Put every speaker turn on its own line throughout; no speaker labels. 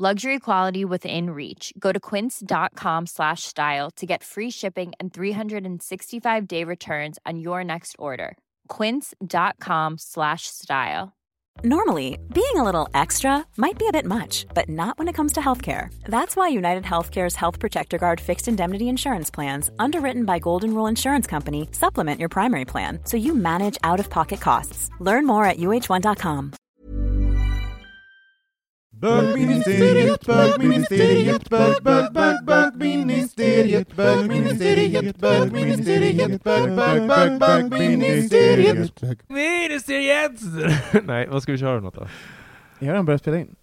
Luxury quality within reach. Go to quince.com slash style to get free shipping and 365 day returns on your next order. Quince.com slash style.
Normally, being a little extra might be a bit much, but not when it comes to healthcare. That's why United Healthcare's Health Protector Guard fixed indemnity insurance plans, underwritten by Golden Rule Insurance Company, supplement your primary plan so you manage out of pocket costs. Learn more at uh1.com.
Bögministeriet, bögministeriet, bög, bög, bög, bögministeriet, bögministeriet, bögministeriet, bög, bög, bög, bögministeriet.
Ministeriet! Nej, vad ska vi köra för något då?
Jag har redan börjat spela in.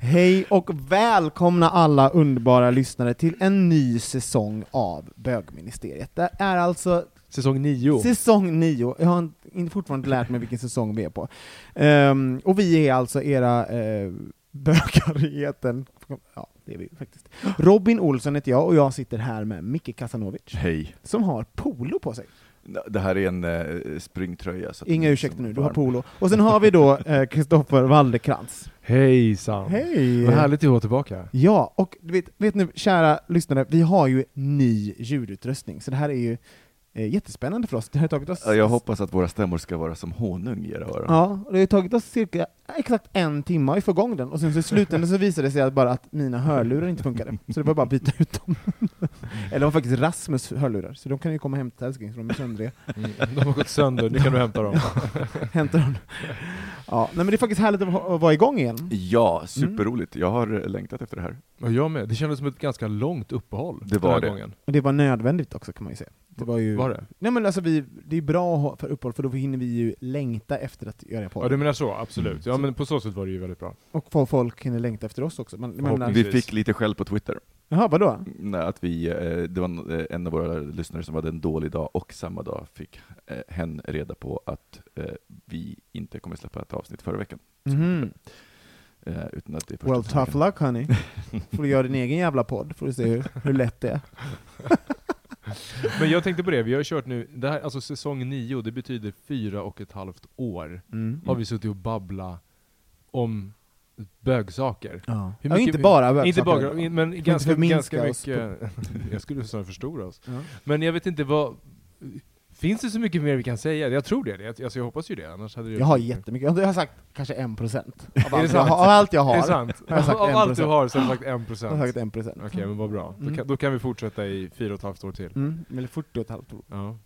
Hej och välkomna alla underbara lyssnare till en ny säsong av Bögministeriet. Det är alltså
Säsong nio.
säsong nio. Jag har inte fortfarande lärt mig vilken säsong vi är på. Ehm, och vi är alltså era uh, bögar i etern. Ja, det är vi faktiskt. Robin Olsson heter jag, och jag sitter här med Micke Kasanovic,
Hej.
som har polo på sig.
Det här är en eh, springtröja. Så
Inga ursäkter nu, du har polo. Och sen har vi då eh, Kristoffer Waldekrans.
Hejsan!
Hej!
Vad härligt att vara tillbaka.
Ja, och du vet, vet nu, kära lyssnare, vi har ju ny ljudutrustning, så det här är ju eh, jättespännande för oss. Det har tagit oss...
Ja, Jag hoppas att våra stämmor ska vara som honung i era öron.
Ja, och det har tagit oss cirka exakt en timme att få igång den, och sen så i slutändan så visade det sig att bara att mina hörlurar inte funkade, så det var bara att byta ut dem. Eller det var faktiskt Rasmus hörlurar, så de kan ju komma hem till älskling, för de är söndriga.
Mm, de har gått sönder, nu kan du hämta dem.
Hämta dem. Ja, nej men det är faktiskt härligt att, va- att vara igång igen.
Ja, superroligt. Jag har längtat efter det här.
Jag med. Det kändes som ett ganska långt uppehåll.
Det
den
var
här
det.
Gången.
Och det var nödvändigt också kan man ju säga. Det var ju...
Var det?
Nej men alltså vi, det är bra att ha för uppehåll, för då hinner vi ju längta efter att göra
Ja,
podd.
du menar så, absolut. Ja, men på så sätt var det ju väldigt bra.
Och få- folk hinner längta efter oss också.
Förhoppningsvis.
Vi fick lite skäll på Twitter.
Jaha, vadå?
Nej, att vi, eh, det var en- eh, en av våra lyssnare som hade en dålig dag, och samma dag fick eh, hen reda på att vi inte kommer släppa ett avsnitt förra veckan. Eh, utan att det är
Well, tough
veckan.
luck honey. Får du göra din egen jävla podd, får du se hur, hur lätt det är.
Men jag tänkte på det, vi har kört nu, det här, alltså säsong nio, det betyder fyra och ett halvt år.
Mm.
Har vi suttit och babblat om bögsaker.
Ja.
Hur
ja,
mycket
inte
vi-
bara
Inte
bögsaker.
bara, men ganska,
förminska
ganska
oss
mycket... jag skulle snarare förstora oss.
Ja.
Men jag vet inte vad... Finns det så mycket mer vi kan säga? Jag tror det. Jag, alltså jag hoppas ju det, annars hade det
Jag har jättemycket, jag har sagt kanske en procent av, allt jag av allt jag har.
Är det sant?
Jag har sagt
Av allt du
1%.
har så har du sagt en
Jag har
procent.
sagt en procent.
Okej, men vad bra. Då,
Mm.
kan, då kan vi fortsätta i fyra och ett halvt år till.
Mm, eller 40 och ett halvt år.
Ja.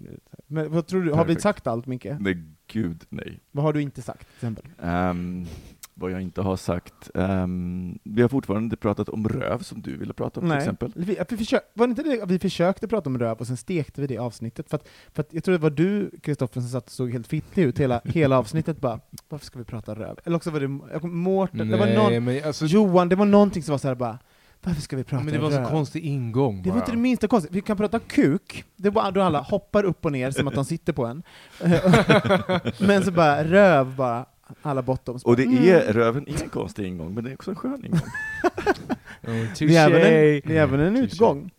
Men vad tror du, har vi
Perfekt.
sagt allt Micke?
Nej, gud nej.
Vad har du inte sagt till exempel?
Ehm, vad jag inte har sagt. ehm, vi har fortfarande inte pratat om röv som du ville prata om till exempel.
Vi, vi försök, var det inte det vi försökte prata om röv och sen stekte vi det avsnittet? För att, för att jag tror det var du, Kristoffer, som satt och såg helt fittlig ut hela, hela avsnittet bara, varför ska vi prata röv? Eller också var det Mårten, det var någon,
Nej, men alltså...
Johan, det var någonting som var så här bara, varför ska vi prata
men det var så
röv?
konstig ingång
Det var
bara.
inte det minsta konstigt. Vi kan prata kuk, det var då alla hoppar upp och ner som att de sitter på en. men så bara röv bara, alla bottoms.
Och det
Mm.
är, röven är en konstig ingång, men det är också en skön ingång.
Ja,
Det är även en, det är även en
Touché.
utgång.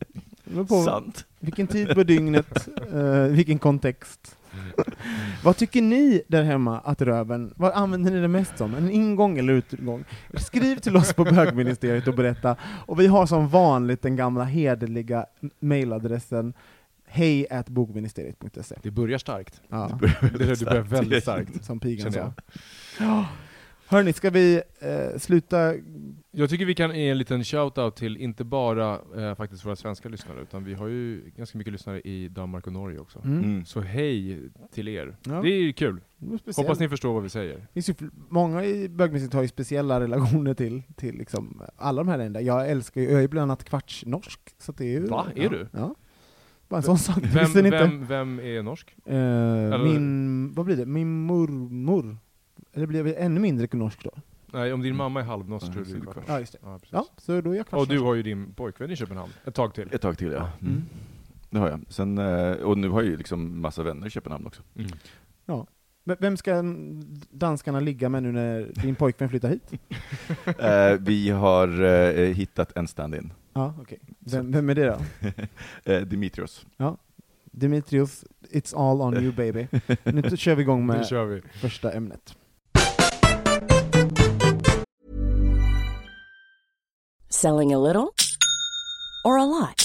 På
Sant.
vilken tid på dygnet, eh, vilken kontext. Vad tycker ni där hemma att röven, vad använder ni det mest som? En ingång eller utgång? Skriv till oss på bögministeriet och berätta. Och vi har som vanligt den gamla hederliga mailadressen hej bokministeriet.se.
Det börjar starkt.
Ja,
Det, det börjar väldigt starkt.
som pigan sa. Ja. Hörni, ska vi eh, sluta?
Jag tycker vi kan ge en liten shout-out till inte bara eh, faktiskt våra svenska lyssnare, utan vi har ju ganska mycket lyssnare i Danmark och Norge också.
Mm.
Mm.
Så hej till er.
Ja.
Det är kul.
Det.
Hoppas ni förstår vad vi säger.
Finns ju många i bögministeriet har ju speciella relationer till, till liksom alla de här länderna. Jag älskar ju, jag är ju bland annat kvartsnorsk, så det är ju...
Va? Är
ja,
du?
Ja. Bara en sån sak,
Vem,
ni inte?
vem, vem är norsk?
Eh, min, vad blir det? Min mormor, eller blir jag ännu mindre norsk då?
Nej, om din mamma är halvnoss
Ja,
tror du
så
är
är det
kvart.
kvart.
Ja, just det.
Ja.
Ja, så då är jag kvarts
Och du har ju din pojkvän i Köpenhamn, ett tag till.
Ett tag till ja.
Mm.
Det har jag. Sen, eh, och nu har jag ju liksom massa vänner i Köpenhamn också.
Mm.
Men Vem ska danskarna ligga med nu när din pojkvän flyttar hit?
Eh, vi har eh, hittat en stand-in.
Ja, okej. Vem, vem är det då?
Eh, Dimitrios.
Dimitrios, it's all on you baby. Nu kör vi igång med
kör vi.
första ämnet.
Selling a little or a lot?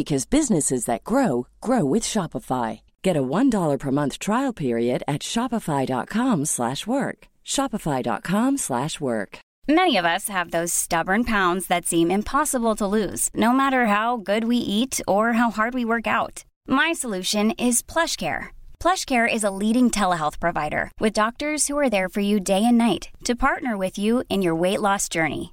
because businesses that grow grow with Shopify. Get a $1 per month trial period at shopify.com/work. shopify.com/work.
Many of us have those stubborn pounds that seem impossible to lose, no matter how good we eat or how hard we work out. My solution is PlushCare. PlushCare is a leading telehealth provider with doctors who are there for you day and night to partner with you in your weight loss journey.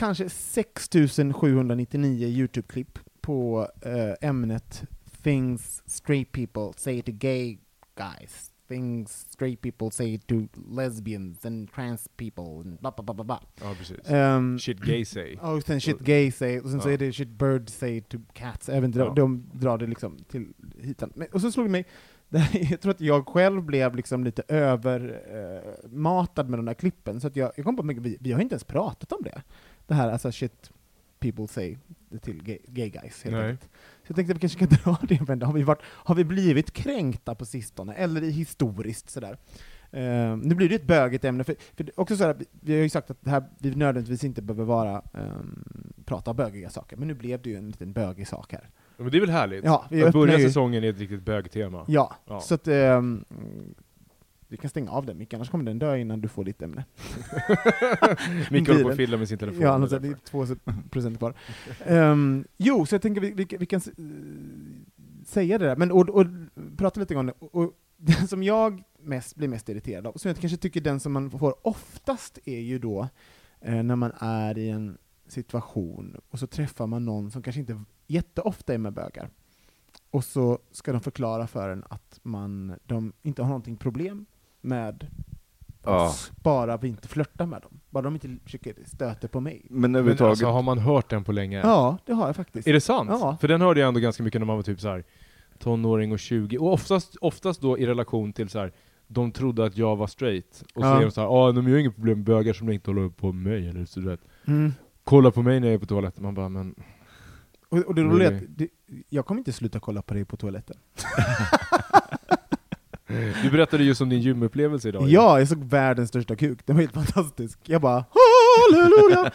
kanske 6799 YouTube-klipp på eh, ämnet Things straight people say to gay guys. Things straight people say to lesbians and trans people and bla bla bla bla bla.
Ja, precis.
Ehm,
Shit gay say.
Ja, och sen shit gay say, och sen så
Ja.
är det shit bird say to cats, även de,
Ja.
de drar det liksom till hitan. Men, och så slog det mig, jag tror att jag själv blev liksom lite övermatad eh, med de där klippen, så att jag, jag kom på att vi, vi har inte ens pratat om det. Det här, alltså shit people say till gay, gay guys, helt enkelt. Så jag tänkte att vi kanske ska dra det, men har vi, varit, har vi blivit kränkta på sistone, eller historiskt sådär? Uh, nu blir det ett bögigt ämne, för, för också så här, vi- har ju sagt att det här, vi nödvändigtvis inte behöver vara, ehm, prata bögiga saker, men nu blev det ju en liten bögig sak här.
Ja, men det är väl härligt?
Ja, vi
att börja
ju-
säsongen i ett riktigt bögtema.
Ja,
Ja.
så att ehm, vi kan stänga av den Micke, annars kommer den dö innan du får ditt ämne.
Micke håller på att fiddla med sin telefon.
Ja, annars är det två procent kvar. Ehm, jo, så jag tänker vi, vi, vi kan säga det där, men och, och prata lite om det. Och, och den som jag mest, blir mest irriterad av, som jag kanske tycker den som man får oftast är ju då eh, när man är i en situation och så träffar man någon som kanske inte jätteofta är med bögar. Och så ska de förklara för en att man, de inte har någonting problem med
Ja.
bara vi inte flörtar med dem. Bara de inte försöker stöter på mig.
Men
Men
överhuvudtaget,
alltså, har man hört den på länge?
Ja, det har jag faktiskt.
Är det sant?
Ja.
För den hörde jag ändå ganska mycket när man var typ så här tonåring och 20, och oftast, oftast då i relation till så här. de trodde att jag var straight, och så
Ja.
är de såhär ah, de har ju inget problem med bögar som inte håller på med mig, eller så du vet.
Mm.
Kolla på mig när jag är på toaletten, man bara men...
Och, och det
Men
roliga är att det, jag kommer inte sluta kolla på dig på toaletten.
Du berättade just om din gymupplevelse idag.
Ja, jag såg världens största kuk. Den var helt fantastisk. Jag bara halleluja!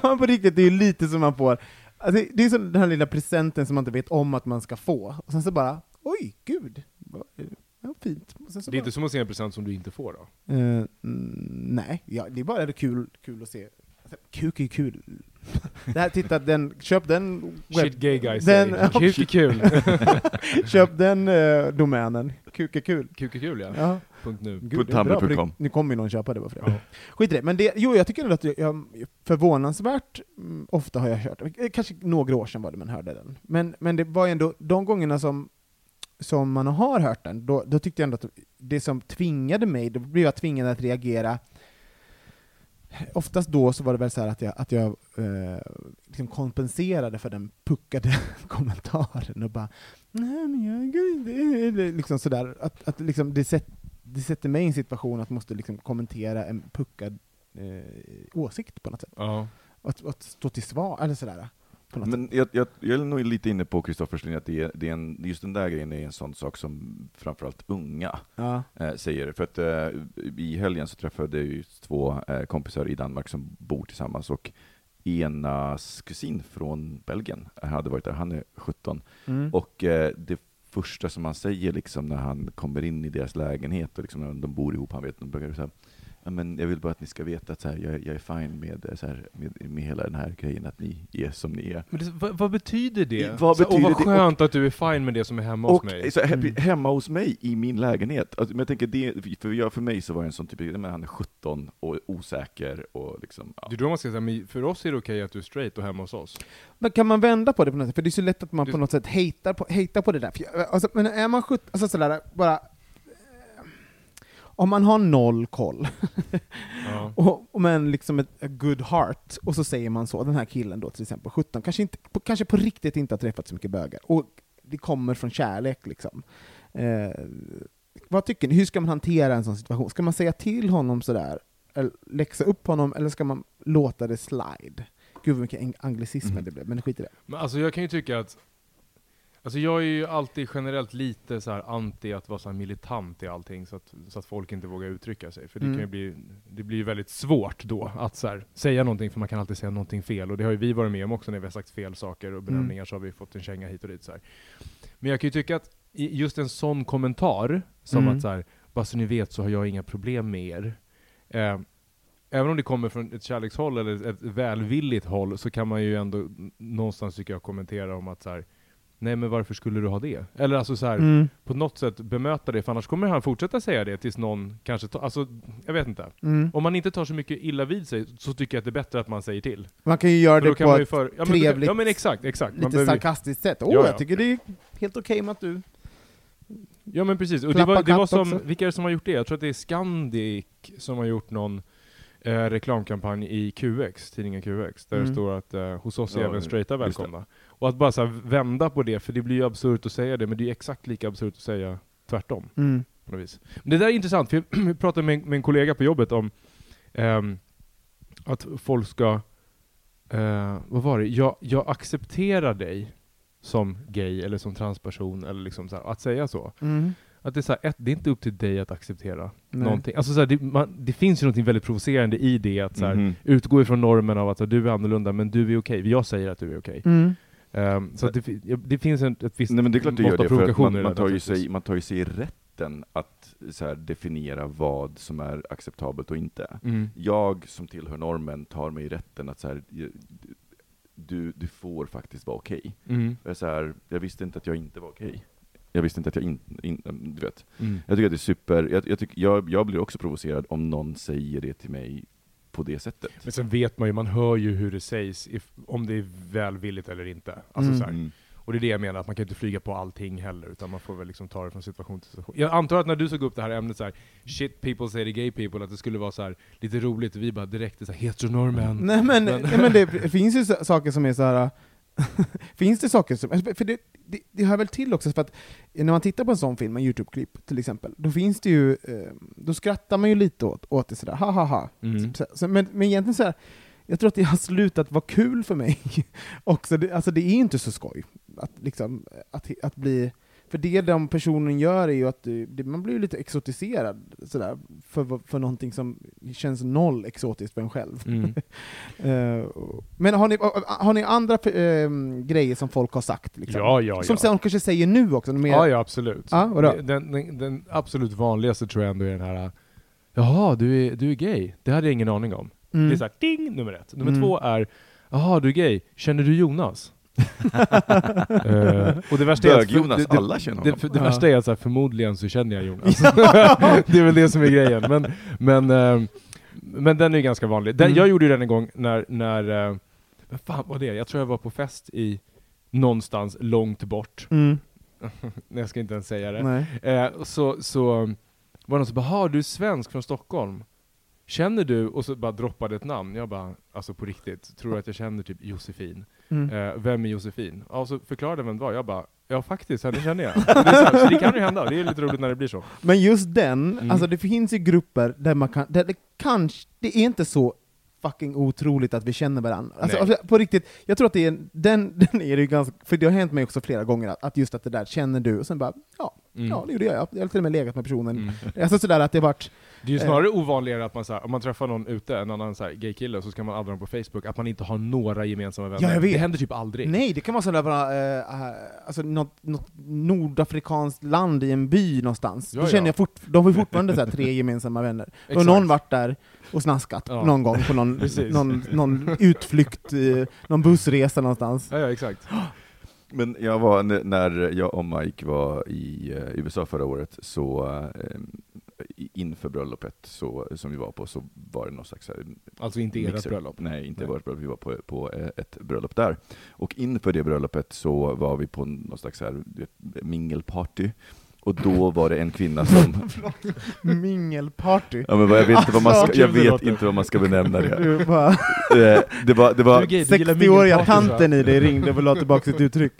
på riktigt, det är ju lite som man får. Alltså, det är som den här lilla presenten som man inte vet om att man ska få. Och sen så bara, oj, gud. Ja, fint.
Det är
bara,
inte som att se en present som du inte får då?
Mm, nej, ja, det är bara kul, kul att se. Kuk är kul. Det här, titta, den, köp den
Shit gay guys
den.
Kuk är kul.
Köp den eh, domänen. Kuk är kul.
Kuk är kul ja.
Ja.
.nu.
Gud, det är bra, för
tumblr.com.
det- Nu kommer ju någon köpa det bara för det.
Ja.
Skit i det. Men det, jo, jag tycker ändå att jag, förvånansvärt mm, ofta har jag hört det. Kanske några år sedan var det man hörde den. Men, men det var ju ändå de gångerna som, som man har hört den, då, då tyckte jag ändå att det som tvingade mig, då blev jag tvingad att reagera Oftast då så var det väl så här att jag, att jag eh, liksom kompenserade för den puckade kommentaren och bara Nej men jag det, liksom sådär, att, att liksom det, sätt, det sätter mig i en situation att måste liksom kommentera en puckad eh, åsikt på något sätt.
Ja.
Att, att stå till svar, eller sådär.
Men jag, jag, jag är nog lite inne på Kristoffers linje, att det är, det är en, just den där grejen är en sån sak som framförallt unga.
Ja.
eh, säger. För att eh, i helgen så träffade jag två eh, kompisar i Danmark som bor tillsammans, och enas kusin från Belgien hade varit där, han är 17,
Mm.
och eh, det första som han säger liksom när han kommer in i deras lägenhet, och liksom när de bor ihop, han vet, de brukar säga men jag vill bara att ni ska veta att så här, jag, jag är fine med, eh, så här, med, med hela den här grejen, att ni är som ni är.
Men det, vad, vad betyder det?
Vad
så,
betyder
och vad
det?
skönt att du är fine med det som är hemma hos
Och
mig.
så, he-
Mm.
hemma hos mig, i min lägenhet. Alltså, men jag tänker det, för, jag, för mig så var det en sån typ, men han är 17 och osäker och liksom, ja.
Det är då man ska säga, men för oss är det okej att du är straight och hemma hos oss.
Men kan man vända på det på något sätt? För det är så lätt att man
Det-
på något sätt hatar på, hatar på det där. För jag, alltså, men är man 17, alltså sådär, bara... Om man har noll koll,
Ja.
och, och men liksom ett a good heart, och så säger man så, den här killen då till exempel, 17, kanske, inte, på, kanske på riktigt inte har träffat så mycket bögar, och det kommer från kärlek liksom. Eh, vad tycker ni? Hur ska man hantera en sån situation? Ska man säga till honom sådär, eller läxa upp honom, eller ska man låta det slide? Gud vad mycket ang- anglicismer
Mm.
det blev, men skit i det.
Men alltså jag kan ju tycka att Alltså jag är ju alltid generellt lite så anti att vara så militant i allting så att, så att folk inte vågar uttrycka sig. För det
Mm.
kan bli, det blir ju väldigt svårt då att så säga någonting för man kan alltid säga någonting fel. Och det har ju vi varit med om också när vi har sagt fel saker och benämningar så har vi fått en känga hit och dit. Så här. Men jag kan ju tycka att just en sån kommentar, som
Mm.
att så här, bara så ni vet så har jag inga problem med er. Eh, även om det kommer från ett kärlekshåll eller ett välvilligt håll så kan man ju ändå någonstans tycker jag kommentera om att så här, nej men varför skulle du ha det? Eller alltså så här,
Mm.
på något sätt bemöta det, för annars kommer han fortsätta säga det tills någon kanske tar, alltså jag vet inte.
Mm.
Om man inte tar så mycket illa vid sig så tycker jag att det är bättre att man säger till.
Man kan ju göra det på ett
för, ja, men,
trevligt,
Ja men exakt, exakt.
Lite
behöver-
sarkastiskt sätt. Åh,
Ja, ja.
jag tycker det är helt okej med att du...
Ja men precis, och det var, det var som,
också.
vilka är det som har gjort det? Jag tror att det är Scandic som har gjort någon eh, reklamkampanj i QX, tidningen QX, där
Mm.
det står att eh, hos oss är
Ja,
även straighta
just det.
välkomna. Och att bara så här, vända på det, för det blir ju absurt att säga det, men det är ju exakt lika absurt att säga tvärtom.
Mm.
på något vis. Men det där är intressant, för jag pratade med, med en kollega på jobbet om ehm, att folk ska, eh, vad var det, jag, jag accepterar dig som gay eller som transperson, eller liksom så här, att säga så.
Mm.
Att det är, så här, ett, det är inte upp till dig att acceptera
Nej.
någonting. Alltså så här, det, man, det finns ju något väldigt provocerande i det, att så här,
Mhm.
utgå ifrån normen av att så här, du är annorlunda, men du är okej. Jag säger att du är okej.
Mm.
Ehm, så det, det finns en, ett visst
Nej men det är klart det gör det, för man, man, tar ju sig, man tar ju sig rätten att så här, definiera vad som är acceptabelt och inte.
Mm.
Jag som tillhör normen tar mig rätten att så här, du, du får faktiskt vara okej.
Mm.
Jag, är så här, jag visste inte att jag inte var okej. Jag visste inte att jag inte, in, du vet.
Mm.
Jag tycker att det är super, jag, jag, tycker, jag, jag blir också provocerad om någon säger det till mig på det sättet.
Men sen vet man ju, man hör ju hur det sägs, if, om det är välvilligt eller inte. Alltså
Mm.
så här.
Mm.
Och det är det jag menar, att man kan inte flyga på allting heller, utan man får väl liksom ta det från situation till situation. Jag antar att när du såg upp det här ämnet så här, shit people say to gay people, att det skulle vara så här lite roligt, och vi bara direkt är så här, heteronormen.
Nej men,
Men-
nej, men det finns ju så- saker som är så här. finns det saker som, för det, det, det hör väl till också, för att när man tittar på en sån film, en YouTube-klipp till exempel, då finns det ju, eh, då skrattar man ju lite åt, åt det sådär, ha ha ha.
Mm.
Så, så, men, men egentligen så här, jag tror att det har slutat vara kul för mig också. Det, alltså det är inte så skoj att, liksom, att, att bli... För det de personen gör är ju att det, det, man blir lite exotiserad sådär, för, för någonting som känns noll exotiskt för en själv.
Mm.
Eh, men har ni, har ni andra eh, grejer som folk har sagt? Liksom?
Ja, ja,
Som
ja.
sen kanske säger nu också? Mer,
Ja, ja absolut.
Vadå?
Den, den, den absolut vanligaste tror jag ändå är den här, jaha, du är, du är gay? Det hade jag ingen aning om.
Mm.
Det är såhär, ding, nummer ett. Nummer
Mm.
två är, jaha, du är gay, känner du Jonas? Eh, och det värsta är att-
Bög-Jonas,
det- det-
alla känner
det,
honom.
för det värsta är att så här, förmodligen så känner jag Jonas. det är väl det som är grejen. Men, men, eh, men den är ju ganska vanlig. Den,
Mm.
Jag gjorde ju den en gång när, när vad fan var det? Jag tror jag var på fest i någonstans långt bort.
Mm.
Jag ska inte ens säga det.
Nej.
Eh, så, så var det någon som bara, "Ha, du är svensk från Stockholm. Känner du? Och så bara droppade ett namn. Jag bara, alltså på riktigt, tror att jag känner typ Josefin?
Mm.
Eh, vem är Josefin? Ja, och så förklarade vem det var. Jag bara, ja faktiskt, henne känner jag. Det så, här, så det kan ju hända, det är lite roligt när det blir så.
Men just den,
Mm.
alltså det finns ju grupper där man kan, där det kanske, det är inte så fucking otroligt att vi känner varandra. Alltså, alltså, på riktigt, jag tror att det är, en- den, den är det ju ganska, för det har hänt mig också flera gånger, att, att just att det där känner du, och sen bara, ja,
Mm.
ja det gjorde jag, jag har till och med legat med personen.
Mm.
Alltså sådär att det varit,
Det är ju snarare ovanligare att man så här, om man träffar någon ute, en annan gaykille, så ska man adda dem på Facebook, att man inte har några gemensamma vänner.
Ja, jag vet.
Det händer typ aldrig.
nej det kan vara sådär bara, eh, eh, alltså något, något nordafrikanskt land i en by någonstans.
Ja,
Då känner
ja.
jag fort, de har fortfarande så här, tre gemensamma vänner. Då har någon varit där och snaskat
Ja.
någon gång på någon, någon, någon utflykt, eh, någon bussresa någonstans.
Ja, ja, exakt.
Men jag var, när jag och Mike var i eh, USA förra året, så eh, inför bröllopet så, som vi var på, så var det någon slags här
Alltså inte ert bröllop.
Nej, inte
Nej.
vårt bröllop. Vi var på, på eh, ett bröllop där. Och inför det bröllopet så var vi på någon slags så här, mingelparty. Och då var det en kvinna som...
Mingelparty.
Ja, men jag vet, inte vad man
Alltså,
ska, jag
kul det
vet inte vad man ska benämna det.
Du bara,
Eh, Det var, det var,
Du är gay, du gillar
60-åriga
mingelpartys, va?
tanten i dig ringde och ville ha tillbaka sitt uttryck.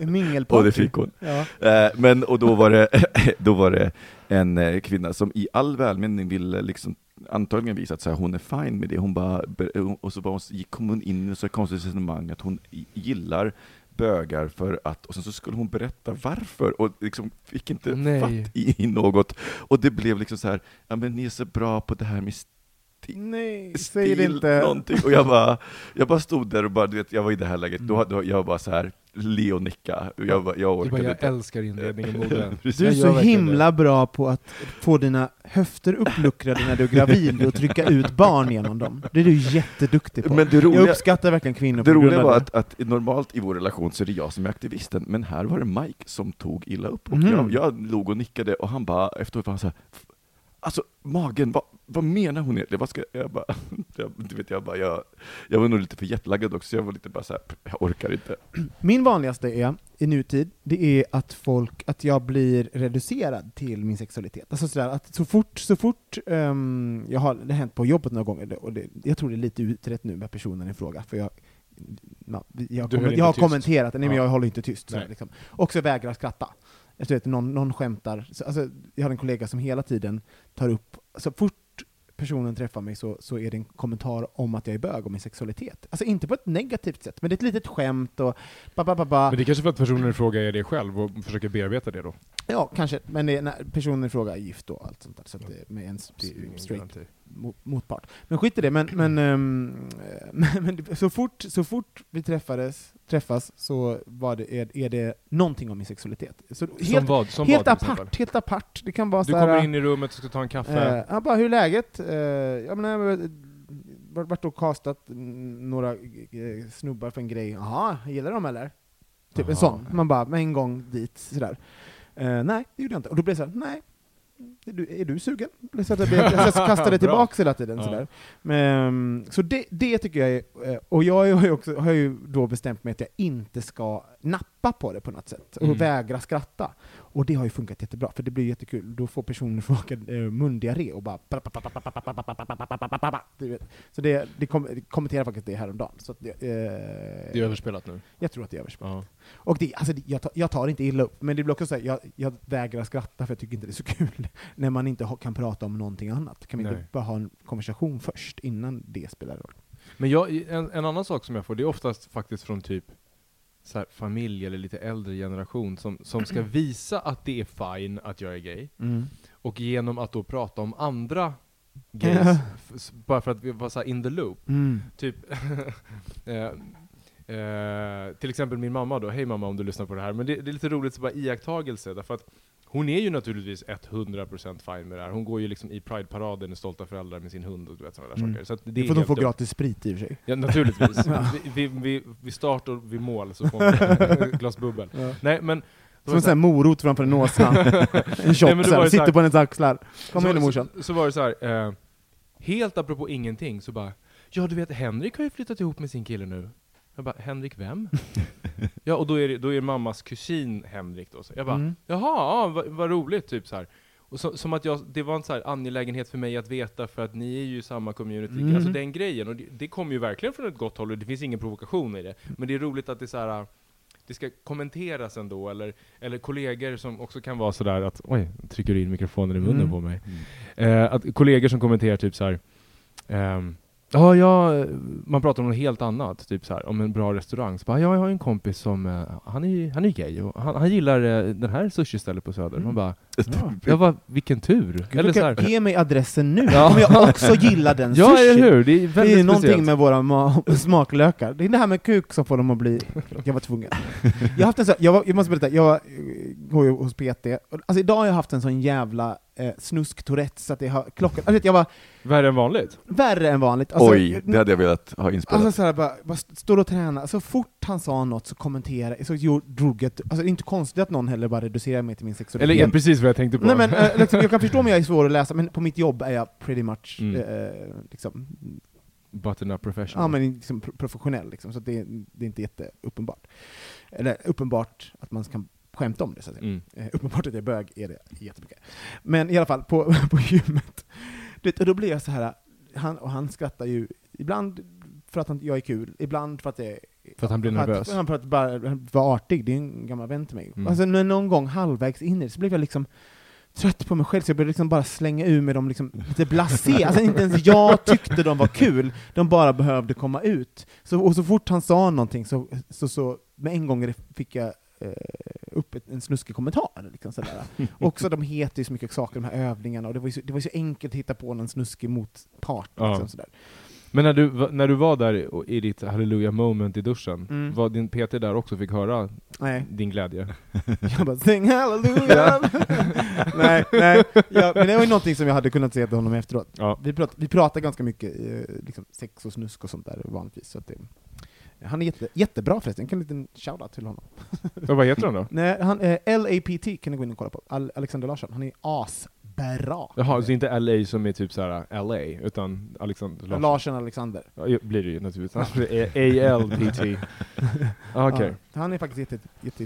Mingelparty.
och det fick hon.
Ja.
Eh, Men, och då var det, då var det en eh, kvinna som i all välmening ville liksom antagligen visa att så här, hon är fine med det. Hon bara, och så bara, hon gick, kom hon in i ett så konstigt resonemang att hon gillar bögar för att, och sen så skulle hon berätta varför, och liksom fick inte
Nej.
fatt i, något. Och det blev liksom så här, ja men ni är så bra på det här med
Nej, säg det inte.
någonting. Och jag bara, jag bara stod där och bara, du vet, jag var i det här läget, då,
Mm.
då, jag var bara så här, le och nicka. Jag, bara, jag
Du
orkade
bara, jag
inte.
älskar inredningen och mode.
Precis.
Du är
Jag
så himla bra på att få dina höfter uppluckrade när du är gravid och trycka ut barn genom dem. Det är du jätteduktig på.
Men det
jag
roliga,
uppskattar verkligen kvinnor
det roliga var
det.
att, att normalt i vår relation så är det jag som är aktivisten, men här var det Mike som tog illa upp. Och
Mhm.
jag, jag log och nickade och han bara, efteråt var han så här, "F- Alltså magen, vad, vad menar hon egentligen? Vad ska jag bara, jag, du vet, jag, bara jag, jag var nog lite för jetlaggad också, jag var lite bara så här, jag orkar inte.
Min vanligaste är, i nutid, det är att folk, att jag blir reducerad till min sexualitet. Alltså sådär, att så fort, så fort, ehm, jag har, det har hänt på jobbet några gånger, och det, jag tror det är lite utrett nu med personen i fråga, för jag, ja, jag,
inte
jag har
tyst.
kommenterat nej men
Ja.
jag håller inte tyst.
Nej.
liksom. Också vägrar skratta. Jag vet, någon, någon skämtar, så, alltså, jag har en kollega som hela tiden tar upp, så fort personen träffar mig så, så är det en kommentar om att jag är bög och min sexualitet. Alltså inte på ett negativt sätt, men det är ett litet skämt och ba, ba, ba, ba.
Men det är kanske för att personen i fråga är det själv och försöker bearbeta det då?
Ja, kanske, men det är när personen i fråga är gift och allt sånt där, så att det är med en straight motpart. Men skit i det, men, men, ehm, men, så, fort, så fort vi träffades, träffas så var det, är, är det någonting om min sexualitet. Så
Som
helt
vad? Som
helt
vad
apart, helt apart. Det kan vara
Du kommer in i rummet och ska ta en kaffe.
Eh, ja, bara, hur är läget? Eh, ja, men jag har varit- och castat några eh, snubbar för en grej. Jaha, gillar de eller? Typ en
Aha.
sån. Man bara, med en gång dit, sådär. Eh, nej, det gjorde jag inte. Och då blev det såhär, nej. Är du, är du sugen? Så att jag, blev, jag kastade
Bra.
tillbaka hela tiden.
Ja.
Sådär. Men, så det, det tycker jag är, eh, och jag har ju, också, har ju då bestämt mig att jag inte ska nappa på det på något sätt, och
Mm.
vägra skratta. Och det har ju funkat jättebra, för det blir jättekul. Då får personen fråga eh, mundiarré och bara... Så det, det, kom, det kommenterar faktiskt det häromdagen. Så det, eh,
Det är överspelat nu.
jag tror att det är överspelat.
Ja.
Och det, alltså, det- jag, tar, jag tar inte illa upp, men det blir också så här, jag, jag vägrar skratta för jag tycker inte det är så kul när man inte kan prata om någonting annat. Kan vi inte bara ha en konversation först, innan det spelar roll?
Men jag, en, en annan sak som jag får, det är oftast faktiskt från typ så här, familj eller lite äldre generation som, som ska visa att det är fine att jag är gay. Och genom att då prata om andra gays, bara för att vi var så in the loop.
Mm.
Typ, eh, eh, till exempel min mamma då, hej mamma om du lyssnar på det här, men det, det är lite roligt så bara iakttagelse, därför att hon är ju naturligtvis 100% fine med det här. Hon går ju liksom i Pride-paraden med stolta föräldrar med sin hund och du vet sådana där
Mm.
saker. Så att det
får de få gratis sprit i och för sig.
Ja, naturligtvis.
Ja.
vi, vi, vi, vid start och vid mål så får man ett glas bubbel.
Ja.
Nej, men...
Som en sån här morot framför en åsna. en
Nej, men
shot
det var
så här,
ju så
sitter på hennes axlar. Kom igen nu morsan.
så, så var det så här, eh, helt apropå ingenting, så bara Ja du vet, Henrik har ju flyttat ihop med sin kille nu. Jag bara, Henrik vem? ja, och då är, det, då är mammas kusin Henrik då. Så jag bara,
Mm.
jaha, ja, vad, vad roligt, typ så här. Och så, som att jag, det var en så här angelägenhet för mig att veta, för att ni är ju samma community.
Mm.
Alltså den grejen, och det, det kommer ju verkligen från ett gott håll, och det finns ingen provokation i det. Men det är roligt att det är så här det ska kommenteras ändå, eller, eller kollegor som också kan vara sådär att oj, trycker du in mikrofonen i munnen
Mm.
på mig. Eh, att kollegor som kommenterar typ så här. ehm, Ja, ja, man pratar om något helt annat, typ så här, om en bra restaurang. Så bara, ja, jag har en kompis som, eh, han är han är gay och han, han gillar eh, den här sushi-stället på Söder. Man bara,
Ja.
jag bara, vilken tur!
Gud,
Eller så här,
Ge mig adressen nu,
Ja.
om jag också gillar den
ja,
sushi.
eller hur? Det är
Det
väldigt
är någonting
speciellt.
med våra ma- smaklökar. Det är det här med kuk som får dem att bli... Jag var tvungen. Jag, har haft en sån, jag, var, jag måste berätta, jag eh, går ju hos PT. Alltså idag har jag haft en sån jävla eh, snusk-tourette så att det har klockan... Alltså, vet, jag var
Värre än vanligt?
värre än vanligt. Alltså,
Oj, det hade jag velat ha inspelat.
Alltså såhär, bara, bara står och tränar, så fort han sa något så kommenterade så gjorde- drog jag... Alltså det är inte konstigt att någon heller bara reducerar mig till min sexualitet.
Eller ja, precis vad jag tänkte på.
Nej men, eh, liksom, jag kan förstå om jag är svår att läsa, men på mitt jobb är jag pretty much
Mm.
eh, liksom,
Button up professional.
ja, men liksom pro- professionell, liksom, så att det, det är inte jätteuppenbart. Eller uppenbart att man kan skämta om det, så att säga.
Mm.
Eh, uppenbart att jag är bög är det jättemycket. Men i alla fall, på, på gymmet, du vet, och då blir jag så här han, och han skrattar ju ibland för att han, jag är kul, ibland för att det
För att han blir nervös.
Att, för att bara vara artig, det är en gammal vän till mig.
Mm.
Alltså när någon gång halvvägs in i det så blev jag liksom trött på mig själv, så jag började liksom bara slänga ur mig dem liksom lite blasé. Alltså inte ens jag tyckte de var kul, de bara behövde komma ut. Så, och så fort han sa någonting så, så, så med en gång fick jag eh, upp ett, en snuskig kommentar. Liksom sådär. Också de heter ju så mycket saker, de här övningarna, och det var ju så, det var så enkelt att hitta på någon snuskig motpart.
Ja.
Liksom, sådär.
Men när du, när du var där i- i ditt halleluja moment i duschen,
Mm.
var din PT där också fick höra
Nej.
din glädje?
Jag bara sing hallelujah! nej, nej. Ja, men det var ju någonting som jag hade kunnat säga till honom efteråt.
Ja.
Vi, prat, vi pratar ganska mycket eh, liksom sex och snusk och sånt där vanligtvis. Så det, han är jätte, jättebra förresten, en liten shoutout till honom.
Och vad heter han då?
Nej, han, eh, LAPT kan ni gå in och kolla på. Al Alexander Larsson, han är asbra.
Jaha, så inte LA som är typ såhär LA, utan Alexander Larsson?
Larsson Alexander.
Ja, blir det ju naturligtvis. ALPT. Ah, Okej.
Ja, han är faktiskt jätte, jätte,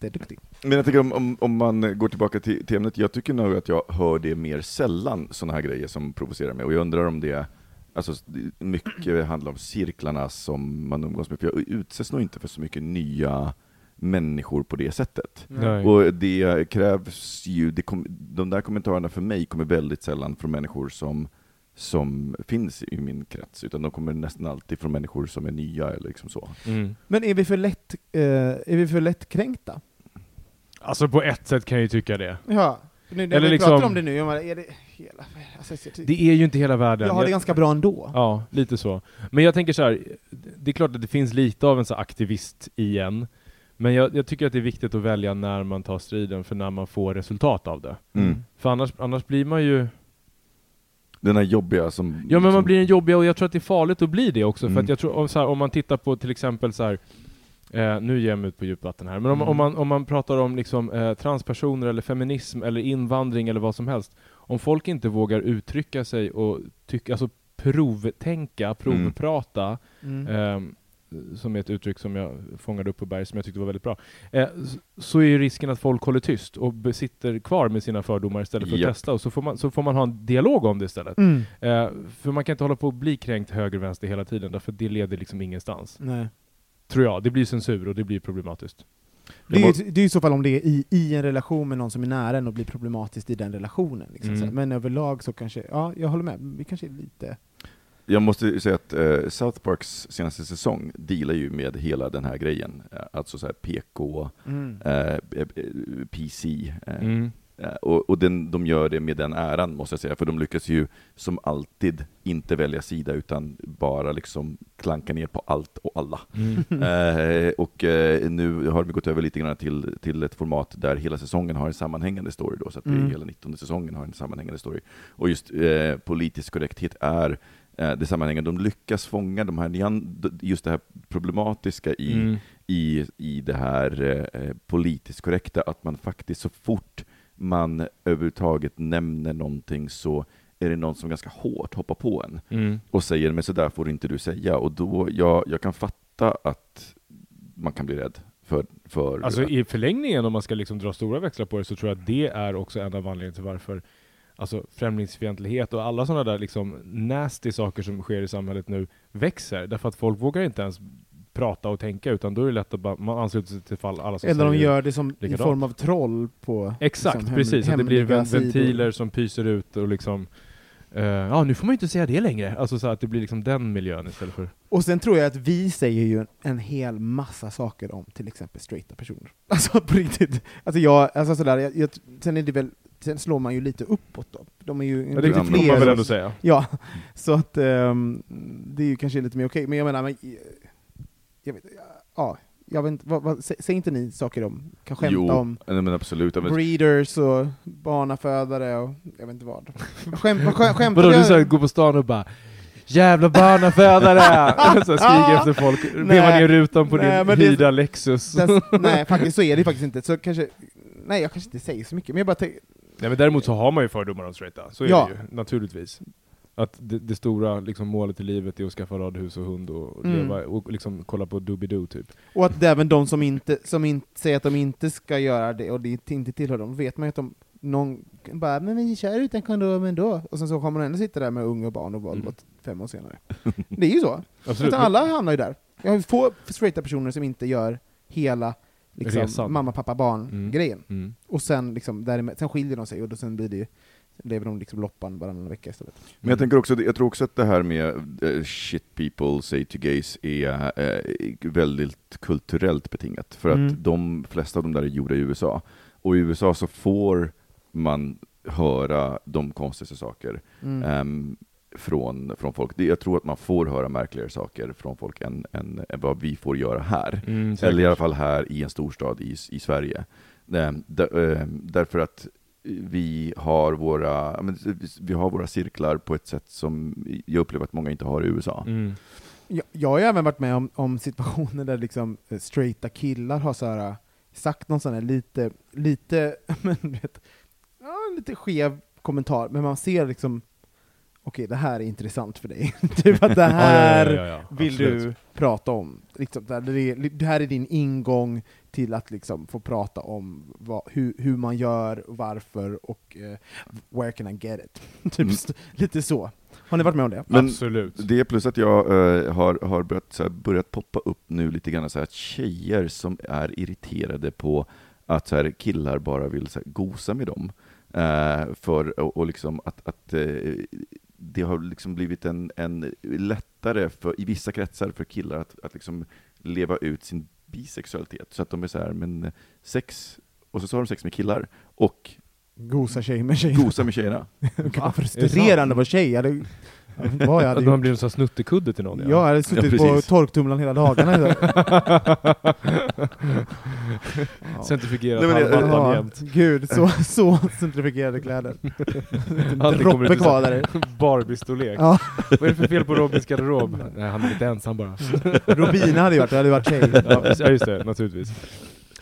jätteduktig.
Men jag tycker om, om, om man går tillbaka till, till ämnet, jag tycker nog att jag hör det mer sällan, sådana här grejer som provocerar mig, och jag undrar om det Alltså, mycket handlar om cirklarna som man umgås med, för jag utsätts nog inte för så mycket nya människor på det sättet.
Nej.
Och det krävs ju, det kom, de där kommentarerna för mig kommer väldigt sällan från människor som, som finns i min krets, utan de kommer nästan alltid från människor som är nya eller liksom så.
Mm.
Men är vi för lätt, eh, är vi för lättkränkta?
Alltså på ett sätt kan jag ju tycka det.
Ja. Nu, när
Eller
vi
liksom-
pratar om det nu, är det hela... Alltså,
Det är ju inte hela världen.
jag har det
Jag-
ganska bra ändå.
Ja, lite så. Men jag tänker så här. det är klart att det finns lite av en så aktivist igen. Men jag, jag tycker att det är viktigt att välja när man tar striden, för när man får resultat av det.
Mm.
För annars, annars blir man ju...
Den här jobbiga som...
Ja men man blir en jobbig och jag tror att det är farligt att bli det också. För
Mm.
att jag tror, om, så här, om man tittar på till exempel så här, eh, nu ger jag mig ut på djupvatten här, men om,
Mm.
om, man, om man pratar om liksom, eh, transpersoner eller feminism eller invandring eller vad som helst. Om folk inte vågar uttrycka sig och tycka, alltså provtänka, provprata,
Mm.
Som är ett uttryck som jag fångade upp på Berg, som jag tyckte var väldigt bra, eh, så är ju risken att folk håller tyst och sitter kvar med sina fördomar istället för att
Japp.
testa, och så får, man, så får man ha en dialog om det istället.
Mm.
Eh, för man kan inte hålla på att bli kränkt höger och vänster hela tiden, därför det leder liksom ingenstans.
Nej.
Tror jag. Det blir censur och det blir problematiskt.
Det är, ju, det är ju i så fall om det är i, i en relation med någon som är nära en och blir problematiskt i den relationen. Liksom.
Mm.
Men överlag så kanske, ja, jag håller med, vi kanske är lite...
Jag måste ju säga att eh, South Parks senaste säsong dealar ju med hela den här grejen. Eh, Alltså så här PK,
Mm.
eh, eh, PC, eh,
Mm.
Eh, och och den, de gör det med den äran, måste jag säga, för de lyckas ju som alltid inte välja sida, utan bara liksom klanka ner på allt och alla. Eh, och eh, nu har vi gått över lite grann till, till ett format där hela säsongen har en sammanhängande story då, så att det
Mm.
hela 19 säsongen har en sammanhängande story. Och just eh, politisk korrekthet är eh, det sammanhängande. De lyckas fånga de här, just det här problematiska i,
Mm.
i, i det här eh, politiskt korrekta, att man faktiskt så fort man överhuvudtaget nämner någonting så är det någon som ganska hårt hoppar på en
Mm.
och säger men så där får inte du säga. Och då, jag, jag kan fatta att man kan bli rädd för... för
Alltså i förlängningen, om man ska liksom dra stora växlar på det, så tror jag att det är också en av anledningarna till varför alltså, främlingsfientlighet och alla sådana där liksom nasty saker som sker i samhället nu växer. Därför att folk vågar inte ens prata och tänka, utan då är det lätt att bara, man ansluter sig till fall alla som
Eller de gör det som i form av troll på...
Exakt,
liksom,
precis. Att det blir ventiler som pyser ut och liksom eh, Ja, nu får man ju inte säga det längre. Alltså så att det blir liksom den miljön istället för...
Och sen tror jag att vi säger ju en hel massa saker om till exempel straighta personer. Alltså på riktigt. Alltså jag, alltså sådär, jag, jag, sen är det väl, sen slår man ju lite uppåt då. De är ju
Ja, det
lite
får
man väl ändå säga.
Ja, så att ehm, det är ju kanske lite mer okej, men jag menar, men, jag vet, ja, jag vet inte, vad, vad, sä- säger inte ni saker om, kan skämta
jo,
om
nej, men absolut. Men-
breeders och barnafödare och jag vet inte vad. Skämt, skämt, skämt,
Vadå, du går på stan och bara Jävla barnafödare! skriker efter folk, vevar ner rutan på
Nej,
din hyrda Lexus.
Den, nej, faktiskt så är det faktiskt inte. Så kanske, nej, jag kanske inte säger så mycket, men jag bara tänker,
Nej men däremot så har man ju fördomar om straighta, så är
Ja.
det ju, naturligtvis. Att det, det stora liksom, målet i livet är att skaffa radhus och hund och,
Mm.
leva, och liksom kolla på Doobidoo typ.
och att även de som inte, som inte säger att de inte ska göra det, och det inte tillhör dem, vet man ju att de någon bara ”men vi kör utan kondom ändå”, och sen så kommer man ändå sitta där med unga och barn och Volvo
Mm.
fem år senare. Det är ju så.
Absolut.
Utan alla hamnar ju där. Jag har få straighta personer som inte gör hela liksom, mamma, pappa, barn-grejen.
Mm.
Och sen, liksom, därmed, sen skiljer de sig, och då sen blir det ju, lever de liksom loppan varannan vecka istället.
Men jag tänker också, jag tror också att det här med eh, shit people say to gays är eh, väldigt kulturellt betingat. För att
Mm.
de flesta av dem där är gjorda i USA. Och i USA så får man höra de konstigaste saker
Mm.
ehm, från, från folk. Jag tror att man får höra märkligare saker från folk än, än, än vad vi får göra här.
Mm.
Eller i alla fall här i en storstad i, i Sverige. Ehm, där, ehm, därför att vi har, våra, vi har våra cirklar på ett sätt som jag upplever att många inte har i USA.
Mm.
Jag, jag har även varit med om, om situationer där liksom eh, straighta killar har så här, eh, sagt någon sån här lite, lite, men vet, ja, lite skev kommentar, men man ser liksom okej, det här är intressant för dig. typ att det här
Ja, ja, ja, ja, ja.
vill
Absolut.
du prata om. Liksom, det, här, det, är, det här är din ingång till att liksom få prata om vad, hur, hur man gör, varför och eh, where can I get it? typ
Mm.
lite så. Har ni varit med om det?
Men
Absolut.
Det plus att jag eh, har, har börjat, så här, börjat poppa upp nu lite grann så här, att tjejer som är irriterade på att så här, killar bara vill så här, gosa med dem. Eh, för, och, och liksom att, att eh, det har liksom blivit en, en lättare för, i vissa kretsar för killar att, att liksom leva ut sin bisexualitet. Så att de är så här, men sex, och så, så har de sex med killar, och
Gosa tjej med tjej.
gosa med tjejerna.
Frustrerande att vara tjej. Jag hade, vad jag hade
Att man
gjort.
blir en sån snuttekudde till någon.
Ja, jag hade suttit
Ja,
på torktumlaren hela dagarna idag. Ja.
Centrifugerat
Ja,
jämt.
gud, så, så centrifugerade kläder.
Kommer
Droppe kvar där.
Barbie-storlek.
Ja,
Vad är det för fel på Robins garderob? Nej, han är lite ensam bara.
Robina hade ju varit, det hade varit tjej.
Ja just det, naturligtvis.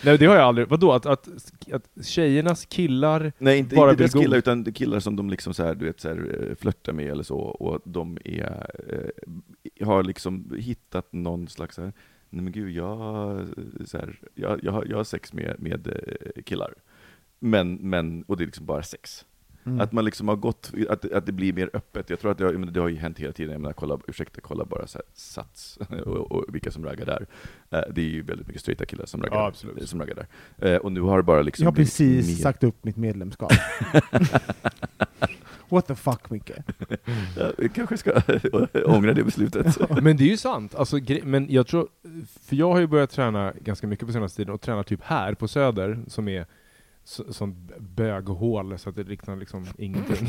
Nej det har jag aldrig, vadå? Att, att, att tjejernas killar
Nej, inte,
Bara
inte deras killar, utan killar som de liksom så här, du vet, så här, eh, flörtar med eller så, och de är, eh, har liksom hittat någon slags så här, nej men gud, jag, så här, jag, jag, har, jag har sex med, med eh, killar. Men, men, och det är liksom bara sex.
Mm.
Att man liksom har gått, att, att det blir mer öppet. Jag tror att det har, men det har ju hänt hela tiden. Jag menar, kolla, ursäkta, kolla bara så här, Sats och, och vilka som raggar där. Eh, det är ju väldigt mycket straighta killar som raggar,
Ja, absolut.
som raggar där. Eh, och nu har det bara liksom
Jag har precis
mer-
sagt upp mitt medlemskap. What the fuck, Micke?
Vi kanske ska ångra det beslutet.
Men det är ju sant, alltså, men jag tror, för jag har ju börjat träna ganska mycket på senaste tiden och tränar typ här på Söder, som är så, sånt böghål så att det liknar liksom ingenting.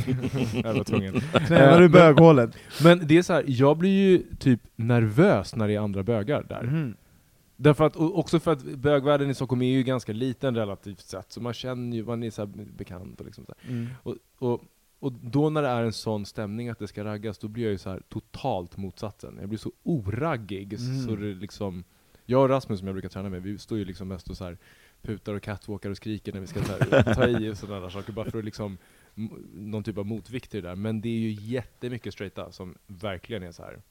jag var tvungen.
Knävar du
Eh,
böghålet?
Men det är så här, jag blir ju typ nervös när det är andra bögar där.
Mhm.
Därför att, och också för att bögvärlden i Stockholm är ju ganska liten relativt sett, så man känner ju, man är så här bekant och liksom så här.
Mm.
Och, och, och då när det är en sån stämning att det ska raggas, då blir jag ju så här totalt motsatsen. Jag blir så oraggig,
Mm.
så det liksom... Jag och Rasmus som jag brukar träna med, vi står ju liksom mest och så här putar och catwalkar och skriker när vi ska här, ta i och sådana saker, bara för att liksom någon typ av motvikt till det där. Men det är ju jättemycket straighta som verkligen är så här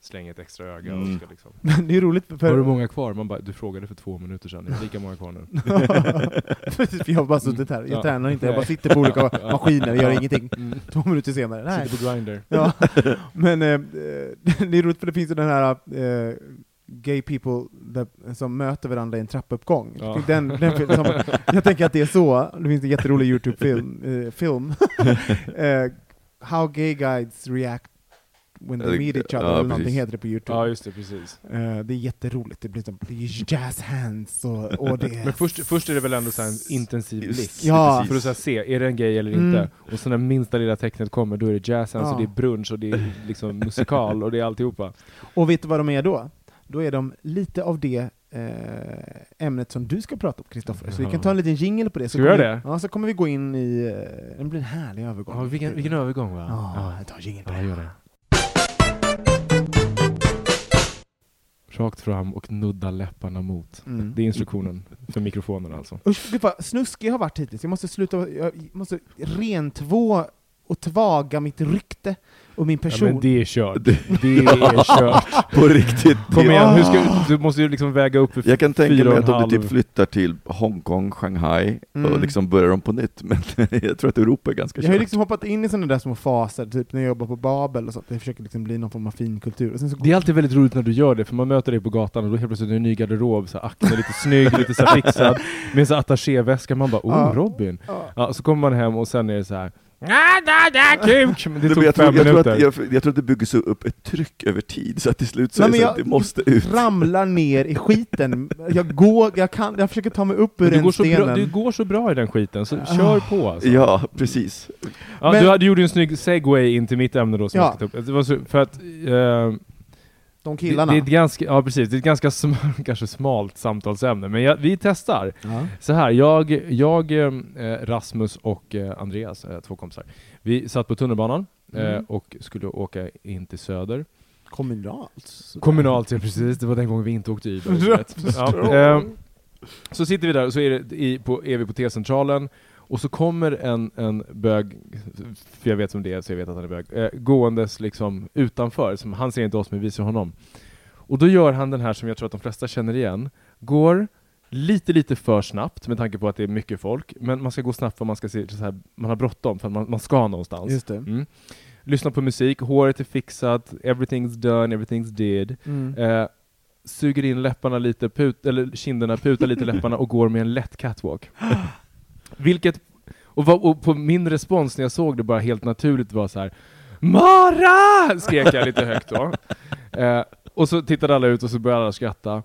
slänger ett extra öga och
Mm.
ska liksom...
Men det är roligt för...
Har du många kvar? Man bara, du frågade för två minuter sedan, jag har lika många kvar nu.
Jag har bara suttit här, jag
Ja.
tränar inte, jag bara sitter på olika maskiner och gör ingenting.
Mm.
Två minuter senare, nej.
Sitter på Grindr.
Ja. Men eh, det är roligt för det finns ju den här eh, gay people där, som möter varandra i en trappuppgång.
Ja.
Den, den, som, jag tänker att det är så, det finns en jätterolig YouTube-film, eh, film. eh, How gay guides react when they meet each other,
ja,
eller någonting
precis.
heter det på YouTube.
Ja, just det, precis.
Eh, det är jätteroligt, det blir som det är jazz hands och, och det.
Men först, först är det väl ändå så en intensiv blick.
Ja.
För att så se, är det en gay eller
Mm.
inte? Och så när minsta lilla tecknet kommer, då är det jazz hands
Ja.
och det är brunch och det är liksom musikal och det är alltihopa.
Och vet du vad de är då? Då är de lite av det eh, ämnet som du ska prata om, Kristoffer. Så vi kan ta en liten jingle på det. Så kommer
det?
Ja, så kommer vi gå in i... Eh, det blir en härlig övergång.
Ja, vilken, vilken övergång va?
Ja, jag tar jingle på
Ja,
det.
Rakt fram och nudda läpparna mot.
Mm.
Det är instruktionen för mikrofonen alltså.
Usch, gud vad snuskig jag har varit hittills. Jag måste sluta, jag måste rentvå och tvaga mitt rykte och min
Ja,
person.
men det är kört.
Det-
Det är kört.
På riktigt.
Kom igen, hur ska, du måste ju liksom väga upp för
Jag kan tänka mig att om du typ flyttar till Hongkong, Shanghai
Mm.
och liksom börjar om på nytt, men jag tror att Europa är ganska
jag har
kört.
liksom hoppat in i sådana där små faser, typ när jag jobbar på Babel och sånt. Jag försöker liksom bli någon form av finkultur. Och sen så
Det är alltid väldigt roligt när du gör det, för man möter dig på gatan och då helt plötsligt är det en ny garderob, så Acne lite snygg, lite så fixad, med en så attachéväska, man bara oh
Ja.
Robin!
Ja.
Ja, så kommer man hem och sen är det så här. "Ah, da, da, kuk! Men det
Nej,
tog
men jag,
fem
tror, jag, att, jag, jag tror att det byggs upp ett tryck över tid, så att till slut så
Nej,
är det så
jag-
att det måste ut.
ramlar ner i skiten. Jag går, jag kan, jag försöker ta mig upp ur den
går så bra,
stenen.
du går så bra i den skiten, så
Ah.
kör på alltså.
Ja, precis.
Ja,
Men-
du, hade- du gjorde en snygg segway in till mitt ämne då som
Ja.
jag ska ta upp. Det var så, för att eh,
De
det,
killarna.
det är ett ganska, ja precis, det är ett ganska sm kanske smalt samtalsämne, men jag, vi testar.
ja.
Så här, jag, jag eh, Rasmus och eh, Andreas, eh, två kompisar, vi satt på tunnelbanan eh,
Mm.
och skulle åka in till Söder.
Kommunalt.
Kommunalt, ja precis, det var den gången vi inte åkte Uber.
Ja,
eh, så sitter vi där och så är, det i, på, är vi på T-centralen och så kommer en, en bög, för jag vet som det är så jag vet att han är bög, eh, gåendes liksom utanför, som, han ser inte oss men vi ser honom. Och då gör han den här som jag tror att de flesta känner igen, går lite lite för snabbt med tanke på att det är mycket folk, men man ska gå snabbt för man ska se, så här, man har bråttom för att man, man ska någonstans.
Just.
Mm. Lyssna på musik, håret är fixat, everything's done, everything's did.
Mm.
Eh, suger in läpparna lite, put, eller kinderna, putar lite läpparna och går med en lätt catwalk. Vilket, och, vad- och på min respons när jag såg det bara helt naturligt var så här Mara! skrek jag lite högt då. Eh, och så tittade alla ut och så började alla skratta.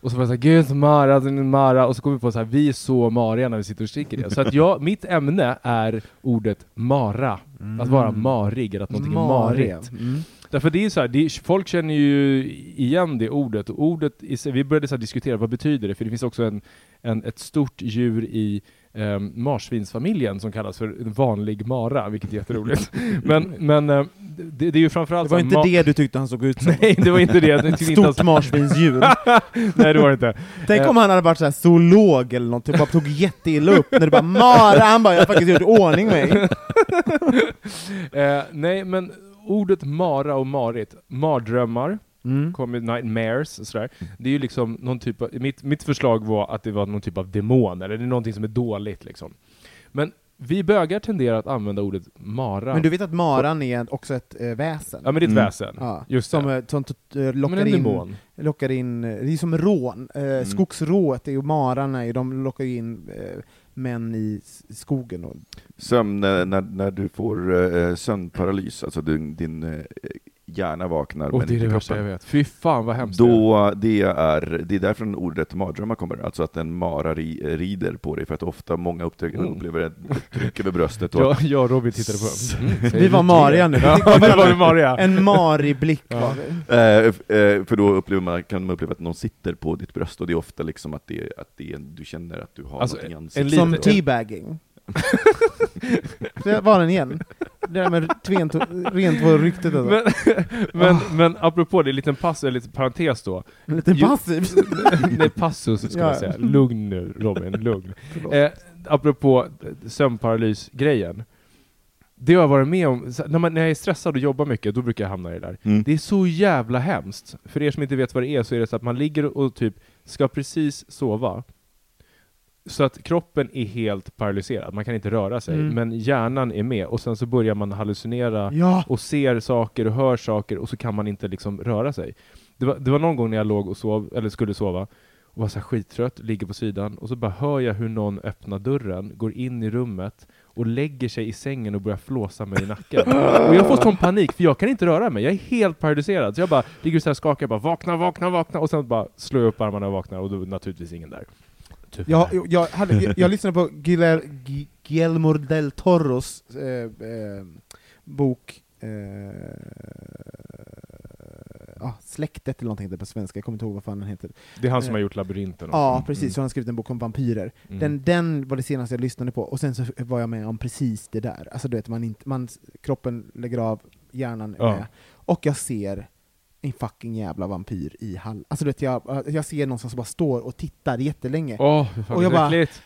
Och så var det såhär, gud Mara, Mara, och så kom vi på så här, vi är så mariga när vi sitter och skriker det. Så att jag, mitt ämne är ordet Mara. Att vara marig, eller att någonting är marigt.
Mm.
Därför det är så här, det folk känner ju igen det ordet, och ordet i vi började så diskutera vad betyder det, för det finns också en, en, ett stort djur i um, marsvinsfamiljen som kallas för en vanlig mara, vilket är jätteroligt. men men eh, det, det är ju framförallt
Det var inte det du tyckte han såg ut som.
Nej, det var inte det. Inte
Stort
alls-
marsvinsdjur.
Nej, det var det inte.
Tänk
Eh.
om han hade varit så här zoolog eller något, typ bara tog jätteilla upp när du bara 'Mara' han bara 'Jag har faktiskt gjort ordning mig'
Eh, nej, men ordet mara och marit, mardrömmar,
mm.
kommer nightmares och sådär. Det är ju liksom någon typ av, mitt, mitt förslag var att det var någon typ av demon, eller det är någonting som är dåligt liksom. Men vi bögar tenderar att använda ordet mara.
Men du vet att maran är också ett eh, väsen?
ja men det är ett
Mm.
väsen.
Ja,
Just
som,
det.
eh, som
Men
lockar, in,
demon.
lockar in, det är som rån, eh, skogsrået är ju mararna, är- de lockar ju in eh, män i skogen och
Sömn, när, när, du får eh, sömnparalys, alltså din, din hjärna vaknar
Och
men
det är det värsta jag vet. Fy fan vad hemskt.
Då, det är, det är därifrån ordet mardrömmar kommer, alltså att en mara ri, rider på dig, för att ofta många upptäck,
Mm.
upplever ett tryck över bröstet. Och,
Jag, jag och Robin tittade på mm,
Vi var Maria
det?
nu.
Ja, det var vi Maria.
En Mari-blick
Ja.
var det.
Eh, eh, för då upplever man, kan man uppleva att någon sitter på ditt bröst, och det är ofta liksom att, det, att det är, du känner att du har
Alltså,
någonting i ansiktet.
Som teabagging. Det var den igen. Det där med tvent, rent var ryktet alltså.
Men, men, men apropå det, en liten pass, eller liten parentes då.
Lite
Jo-
passivt.
Nej, passus ska
Ja.
jag säga. Lugn nu Robin, lugn. Eh, apropå sömnparalys-grejen. Det har jag varit med om, när, man, när jag är stressad och jobbar mycket, då brukar jag hamna i det där.
Mm.
Det är så jävla hemskt. För er som inte vet vad det är, så är det så att man ligger och typ ska precis sova. Så att kroppen är helt paralyserad, man kan inte röra sig.
Mm.
Men hjärnan är med, och sen så börjar man hallucinera
Ja.
och ser saker och hör saker och så kan man inte liksom röra sig. Det var, det var någon gång när jag låg och sov, eller skulle sova, och var så här skittrött, ligger på sidan, och så bara hör jag hur någon öppnar dörren, går in i rummet och lägger sig i sängen och börjar flåsa mig i nacken. och jag får sån panik, för jag kan inte röra mig, jag är helt paralyserad. Så jag bara ligger så här och skakar, bara vakna, vakna, vakna, och sen bara slår jag upp armarna och vaknar, och då är naturligtvis ingen där. Tyvärr.
Jag, jag, hade, jag, jag lyssnade på Guillermo, Guillermo del Toros eh, eh, bok eh, ah, Släktet eller någonting heter på svenska, jag kommer inte ihåg vad fan den heter.
Det är han som
Eh,
har gjort labyrinten.
Ja,
också.
precis, så han har skrivit en bok om vampyrer.
Mm.
Den, den var det senaste jag lyssnade på, och sen så var jag med om precis det där. Alltså du vet, man inte, man, kroppen lägger av, hjärnan är
Ja.
med, och jag ser en fucking jävla vampyr i hall. Alltså du vet, jag, jag ser någon som bara står och tittar jättelänge.
Åh, fan
Och jag bara-
äckligt.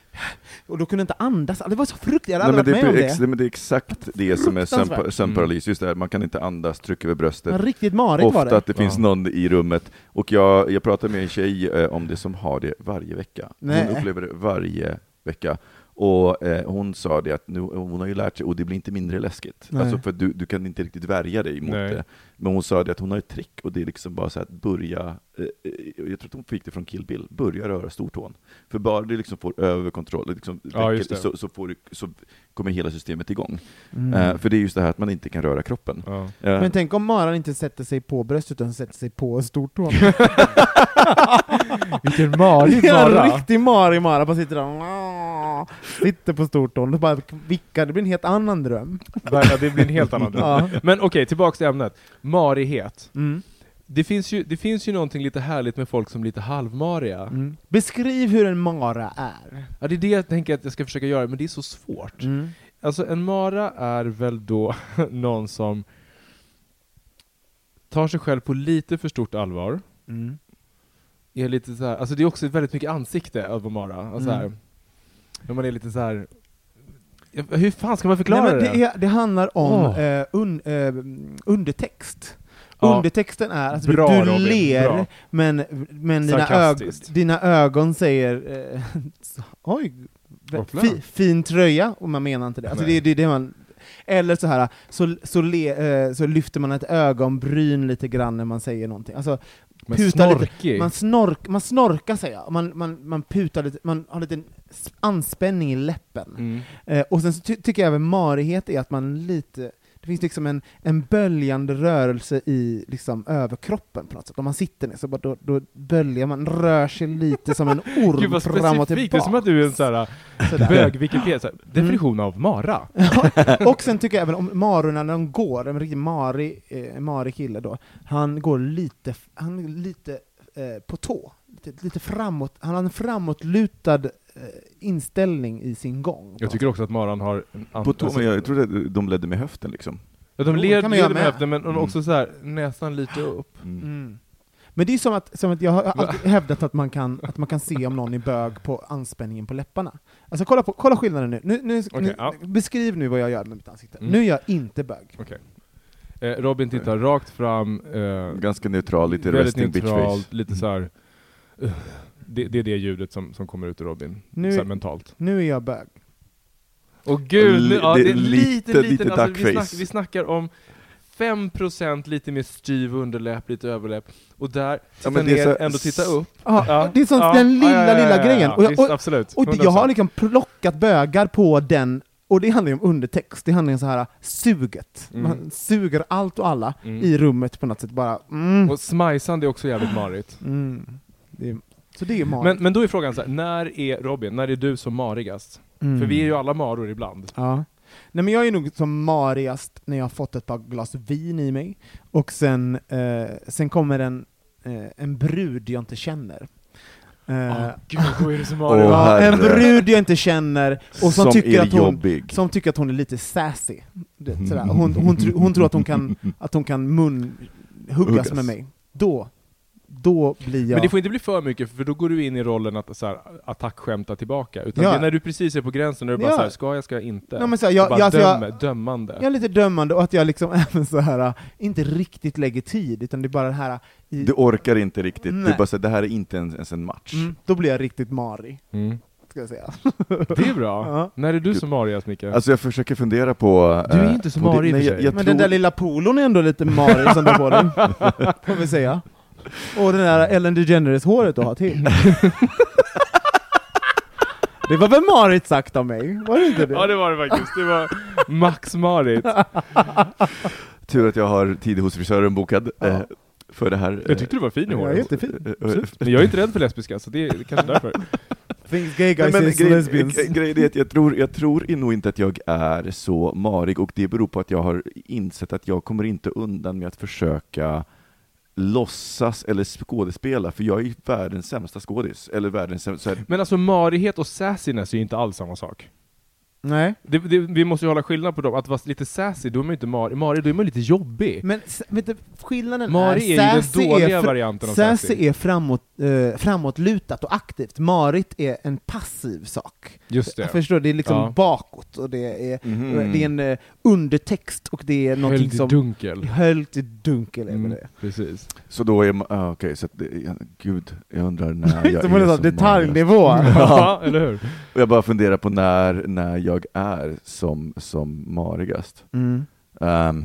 Och då kunde jag inte andas, det var så fruktansvärt, jag
Nej,
hade
men
aldrig
det,
varit med om
är
det.
ex, men det är exakt det som är sömnparalys, just det här, man kan inte andas, tryck över bröstet.
Men riktigt marigt var
Ofta
det.
att det finns
Ja.
någon i rummet, och jag, jag pratade med en tjej eh, om det som har det varje vecka.
Nej.
Hon upplever det varje vecka. Och eh, hon sa det att nu, hon har ju lärt sig, och det blir inte mindre läskigt.
Nej.
Alltså för du, du kan inte riktigt värja dig mot
Nej.
det. Men hon sa det att hon har ett trick, och det är liksom bara så att börja, eh, eh, jag tror att hon fick det från Kill Bill, börja röra stortån. För bara du liksom får överkontroll, liksom,
Ja,
så, så, får du, så kommer hela systemet igång.
Mm.
Eh, för det är just det här att man inte kan röra kroppen.
Ja.
Eh,
Men tänk om maran inte sätter sig på bröstet utan sätter sig på stortån.
Vilken marig mara!
en riktig marig mara, bara sitter där sitter på stortån och bara vickar, det blir en helt annan dröm.
Ja, det blir en helt annan dröm.
Ja.
Men okej, tillbaks till ämnet. Marighet.
Mm.
Det finns, ju, det finns ju någonting lite härligt med folk som är lite halvmariga.
Mm. Beskriv hur en mara är.
Ja, det är det jag tänker att jag ska försöka göra, men det är så svårt.
Mm.
Alltså en mara är väl då någon som tar sig själv på lite för stort allvar.
Mm.
Är lite så här, alltså det är också väldigt mycket ansikte av en mara. Alltså
Mm.
När man är lite så här. Hur fan ska man förklara
Nej, men
det?
det, är, det handlar om
Åh.
eh, un, eh, undertext.
Ja.
Undertexten är att
Bra,
du
Robin,
ler,
bra.
men, men dina, ög, dina ögon säger eh, oj, fi, fin tröja, och man menar inte det. Alltså det, det, det man, eller så här, så, så, le, eh, så lyfter man ett ögonbryn lite grann när man säger någonting. Alltså, lite-
snorkig.
man, snork, man snorkar jag, man, man, man putar lite, man har lite anspänning i läppen.
Mm.
Eh, och sen så ty tycker jag även marighet är att man lite, det finns liksom en, en böljande rörelse i liksom överkroppen på något sätt. Om man sitter ner så bara då, då böljar man, rör sig lite som en orm
Gud vad
fram och
specifikt, det är som att
tillbaka.
du är en sån här bög-Wikipedia, här, definition av mara.
och sen tycker jag även om marorna när de går, en riktigt marig, eh, marig kille då, han går lite, han är lite eh, på tå, lite, lite framåt, han har en framåtlutad inställning i sin gång.
Jag tycker också att maran har en
På
alltså-
jag trodde att de ledde med höften liksom.
Ja, de led, leder med
med.
höften, men
Mm.
också så här, nästan lite upp.
Mm.
Mm. Men det är som att, som att jag har alltid hävdat att man, kan, att man kan se om någon är bög på anspänningen på läpparna. Alltså kolla, på, kolla skillnaden nu. nu, nu,
Okej,
nu
ja.
Beskriv nu vad jag gör med mitt ansikte.
Mm.
Nu är jag inte bög.
Eh, Robin tittar rakt fram, eh,
Ganska neutral, lite resting bitch face.
lite så här. uh, det, det är det ljudet som, som kommer ut ur Robin,
Nu-
så här mentalt.
Nu är jag bög.
Och gud, nu, ja,
Det
det
är
lite,
lite-
lite, alltså, vi, snack, vi snackar om 5% lite mer styv underläpp, lite överläpp, och där, titta
men det är
ner,
så-
ändå titta upp.
Ja,
Ja,
det är sånt,
ja,
den lilla,
ja, ja, ja,
lilla
ja,
grejen.
ja,
Och, jag- och,
absolut.
och jag har
100%.
liksom plockat bögar på den och det handlar ju om undertext, det handlar ju om så här suget.
Mm.
Man suger allt och alla
Mm.
i rummet på något sätt, bara mm.
Och smajsande är också jävligt marigt.
Mm. Det är, så det är marigt.
Men, men då är frågan så här, när är Robin, när är du som marigast?
Mm.
För vi är ju alla maror ibland.
Ja. Nej men jag är nog som marigast när jag har fått ett par glas vin i mig, och sen, eh, sen kommer en, eh, en brud jag inte känner. Eh,
gud, då är det som
ja, en brud jag inte känner, och som,
Som
tycker att hon,
jobbig.
som tycker att hon är lite sassy. Det, sådär. Hon, hon, tr- hon tror att hon kan, att hon kan mun huggas
Huggas.
med mig. Då, då blir jag...
Men det får inte bli för mycket, för då går du in i rollen att så här, attackskämta tillbaka. Utan
Ja.
det är när du precis är på gränsen, när du bara
Ja.
så här, ska jag, ska jag inte?
Ja, men så här, jag-
bara
jag- alltså jag-
dömer, dömande.
Jag är lite dömande, och att jag liksom även så här inte riktigt lägger tid, utan det är bara det här... I,
Du orkar inte riktigt, det
Nej.
är bara så, här, det här är inte ens, ens en match.
mm, då blir jag riktigt marig,
Mm.
ska jag säga.
Det är bra.
Ja.
När är du som marigast, Micke?
Alltså jag försöker fundera på...
Du är
eh,
inte
det-
marig i och
nej,
för
jag,
sig.
jag
Men
tror,
den där lilla polon är ändå lite marig som du har på dig, får vi säga. Och det där Ellen DeGeneres-håret du har till. Det var väl marigt sagt av mig? Var det inte det?
Ja det var det faktiskt, det var max marigt.
Tur att jag har tid hos frisören bokad eh, för det här.
Jag tyckte du var fin i
Ja,
håret.
jättefin.
eh, eh.
Men jag är inte rädd för lesbiska, så det är kanske därför.
Things gay
Nej,
guys
men
is
grej-
lesbians.
gre- Grejen är att jag tror, jag tror nog inte att jag är så marig, och det beror på att jag har insett att jag kommer inte undan med att försöka låtsas eller skådespela, för jag är ju världens sämsta skådis, eller världens sämsta... Så här,
Men alltså marighet och sassiness är ju inte alls samma sak.
Nej.
Det, det, vi måste ju hålla skillnad på dem, att vara lite sassy, då är man ju inte marig, marig då är man lite jobbig.
Men s- vet du, skillnaden
Marig är ju
är,
den
sassy
dåliga
är fr-
varianten av
sassy
sassy.
är framåt, eh, framåtlutat och aktivt, marit är en passiv sak.
Just
Jag
det.
förstår, det är liksom
Ja.
bakåt, och det är,
Mhm.
det är en eh, undertext, och det är någonting
Höljd i
som...
dunkel.
Höljt i dunkel är
Mm,
det.
precis.
Så då är man, ah, okej, så att det, ja, gud, jag undrar när jag är som
detaljnivå.
marigast.
Ja, eller hur?
Och jag bara funderar på när, när jag är som, som marigast.
Mm.
Ehm,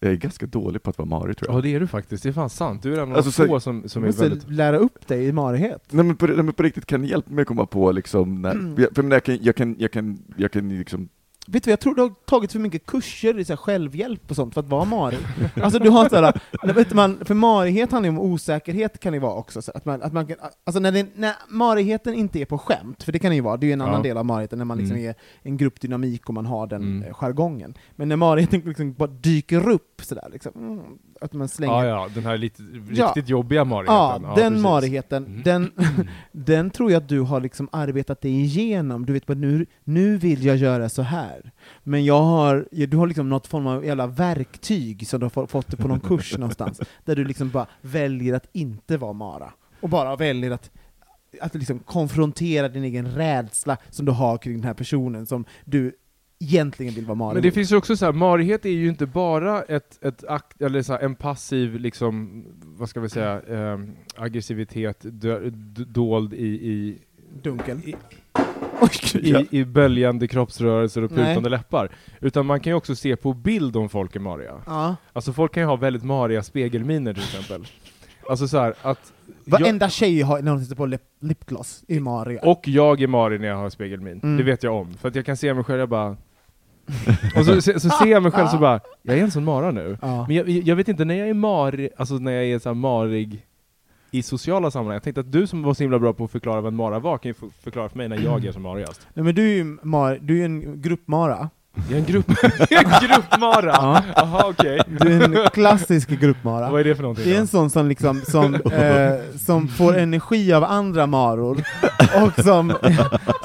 jag är ganska dålig på att vara marig tror jag.
Ja det är du faktiskt, det är fan sant. Du är en av
Alltså,
få som, som är
måste
väldigt...
lära upp dig i marighet.
Nej men, på, nej men på riktigt, kan ni hjälpa mig att komma på liksom, när,
Mm.
jag, för jag, jag kan, jag kan, jag kan, jag kan liksom
Vet du jag tror du har tagit för mycket kurser i så här självhjälp och sånt för att vara marig. Alltså du har såhär, när- vet man, för marighet handlar ju om osäkerhet kan det vara också, så att man, att man kan, alltså när, det, när marigheten inte är på skämt, för det kan det ju vara, det är ju en annan
Ja.
del av marigheten, när man liksom
Mm.
är en gruppdynamik och man har den
Mm.
mm. jargongen. Men när marigheten liksom bara dyker upp sådär, liksom, mm, att man slänger
Ja, ja, den här lite,
Ja.
riktigt jobbiga marigheten.
Ja, den
precis.
marigheten,
Mm.
den, den tror jag att du har liksom arbetat dig igenom. Du vet bara, nu, nu vill jag göra så här. Men jag har, ja, du har liksom något form av jävla verktyg som du har få- fått på någon kurs någonstans, där du liksom bara väljer att inte vara Mara. Och bara väljer att att liksom konfrontera din egen rädsla som du har kring den här personen som du egentligen vill vara Mara
Men det finns ju också så här, marighet är ju inte bara ett, ett akt, eller så här, en passiv, liksom, vad ska vi säga, eh, aggressivitet dö, d- dold i, i,
Dunkel.
i, i, i böljande kroppsrörelser och
Nej.
plutande läppar. Utan man kan ju också se på bild om folk är mariga.
Ja.
Alltså folk kan ju ha väldigt mariga spegelminer till exempel. Alltså så här, att...
Varenda tjej har, när hon sitter på lip, lipgloss i Maria.
Och jag är marig när jag har spegelmin.
Mm.
Det vet jag om. För att jag kan se mig själv, jag bara... och så, så, så ser jag mig själv så bara, jag är en sån mara nu.
ja.
Men jag, jag vet inte, när jag är marig, alltså när jag är så marig i sociala sammanhang, jag tänkte att du som var så himla bra på att förklara vad en mara var, kan ju förklara för mig när jag är som marigast.
Nej, men du är ju mar, du är en gruppmara.
Jag är en grupp, en gruppmara!
Ja.
Jaha okej.
Du är en klassisk gruppmara.
Vad är det för någonting
Det är en sån som, liksom, som, eh, som får energi av andra maror, och som,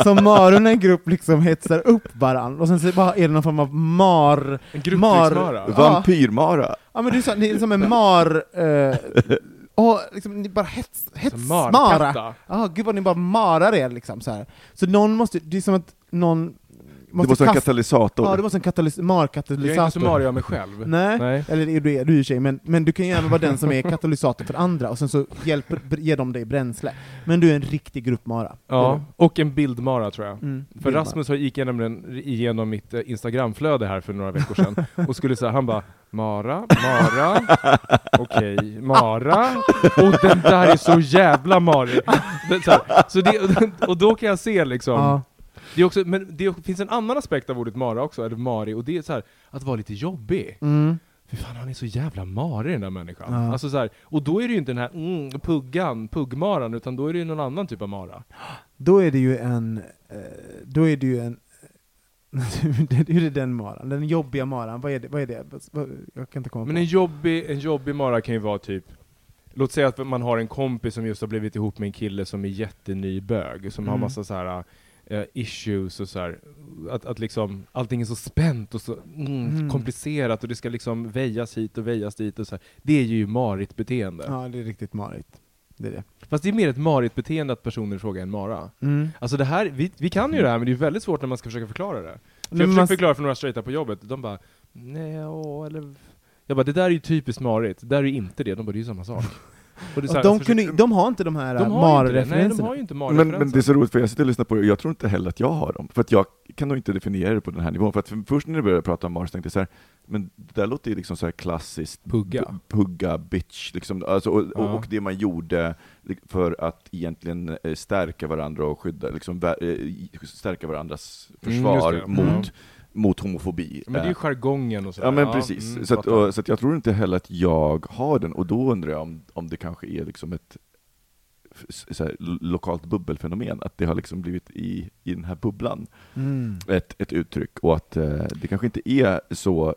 som marorna i en grupp liksom hetsar upp varandra, och sen så bara är det någon form av mar...
En
Mar-.
Vampyrmara!
Ja men det är, så, det är som en mar... Eh, och liksom, ni bara hets, hets mara. Ja, gud vad ni bara marar er liksom så här. Så någon måste, det är som att någon
det måste vara en katalysator.
Ja, det måste en katalys- markatalysator.
Jag är inte marig av mig själv.
Nej,
Nej.
eller är du, är, du i sig, men, men du kan ju även vara den som är katalysator för andra, och sen så hjälper, ger de dig bränsle. Men du är en riktig gruppmara.
Ja, och en bildmara tror jag.
Mm,
För Rasmus har gick jag nämligen igenom mitt eh, Instagramflöde här för några veckor sedan, och skulle säga, han bara Mara, Mara, okej, Mara, och den där är så jävla marig. Så, här, så det, och då kan jag se liksom,
Ja.
Det är också, men det finns en annan aspekt av ordet mara också, eller mari, och det är så här, att vara lite jobbig.
Mm.
Fy fan, han är så jävla marig den där människan.
Ja.
Alltså så här, och då är det ju inte den här mm, puggan, puggmaran, utan då är det ju någon annan typ av mara.
Då är det ju en, eh, då är det ju en, hur är den maran? Den jobbiga maran, vad är det? Vad är det? Jag kan inte komma
Men
på.
en jobbig, en jobbig mara kan ju vara typ Låt säga att man har en kompis som just har blivit ihop med en kille som är jätteny bög, som har
Mm.
massa så här eh, issues och så här. Att, att liksom allting är så spänt och så mm,
Mm.
komplicerat och det ska liksom väjas hit och väjas dit och så här. Det är ju marigt beteende.
Ja, det är riktigt marigt. Det är det.
Fast det är mer ett marigt beteende att personer i fråga är en mara.
Mm.
Alltså det här, vi, vi kan ju det här men det är väldigt svårt när man ska försöka förklara det. För jag försöker förklara för några straighta på jobbet, de bara nej, åh, eller... Jag bara, det där är ju typiskt marigt, det där är ju inte det. De bara, det är ju samma sak. Och det är så
Och
här,
de,
alltså,
kunde, de har inte de här
de
Mar-referenserna.
inte
Men, men det är så roligt, för jag sitter och lyssnar på det, och jag tror inte heller att jag har dem. För att jag kan nog inte definiera det på den här nivån. För att för först när du började prata om Mars tänkte jag så här, men det där låter ju liksom så här klassiskt
Pugga.
pu- pugga, bitch, liksom, alltså, och,
Ja.
och, och det man gjorde för att egentligen eh, stärka varandra och skydda, liksom, eh, stärka varandras
Mm,
försvar
det.
mot,
Mm.
Mot homofobi.
Men det är ju
Eh,
jargongen och sådär.
Ja men precis,
mm,
så, att, och, så att jag tror inte heller att jag har den, och då undrar jag om, om det kanske är liksom ett här, lo- lokalt bubbelfenomen, att det har liksom blivit i, i den här bubblan
Mm.
ett, ett uttryck, och att eh, det kanske inte är så...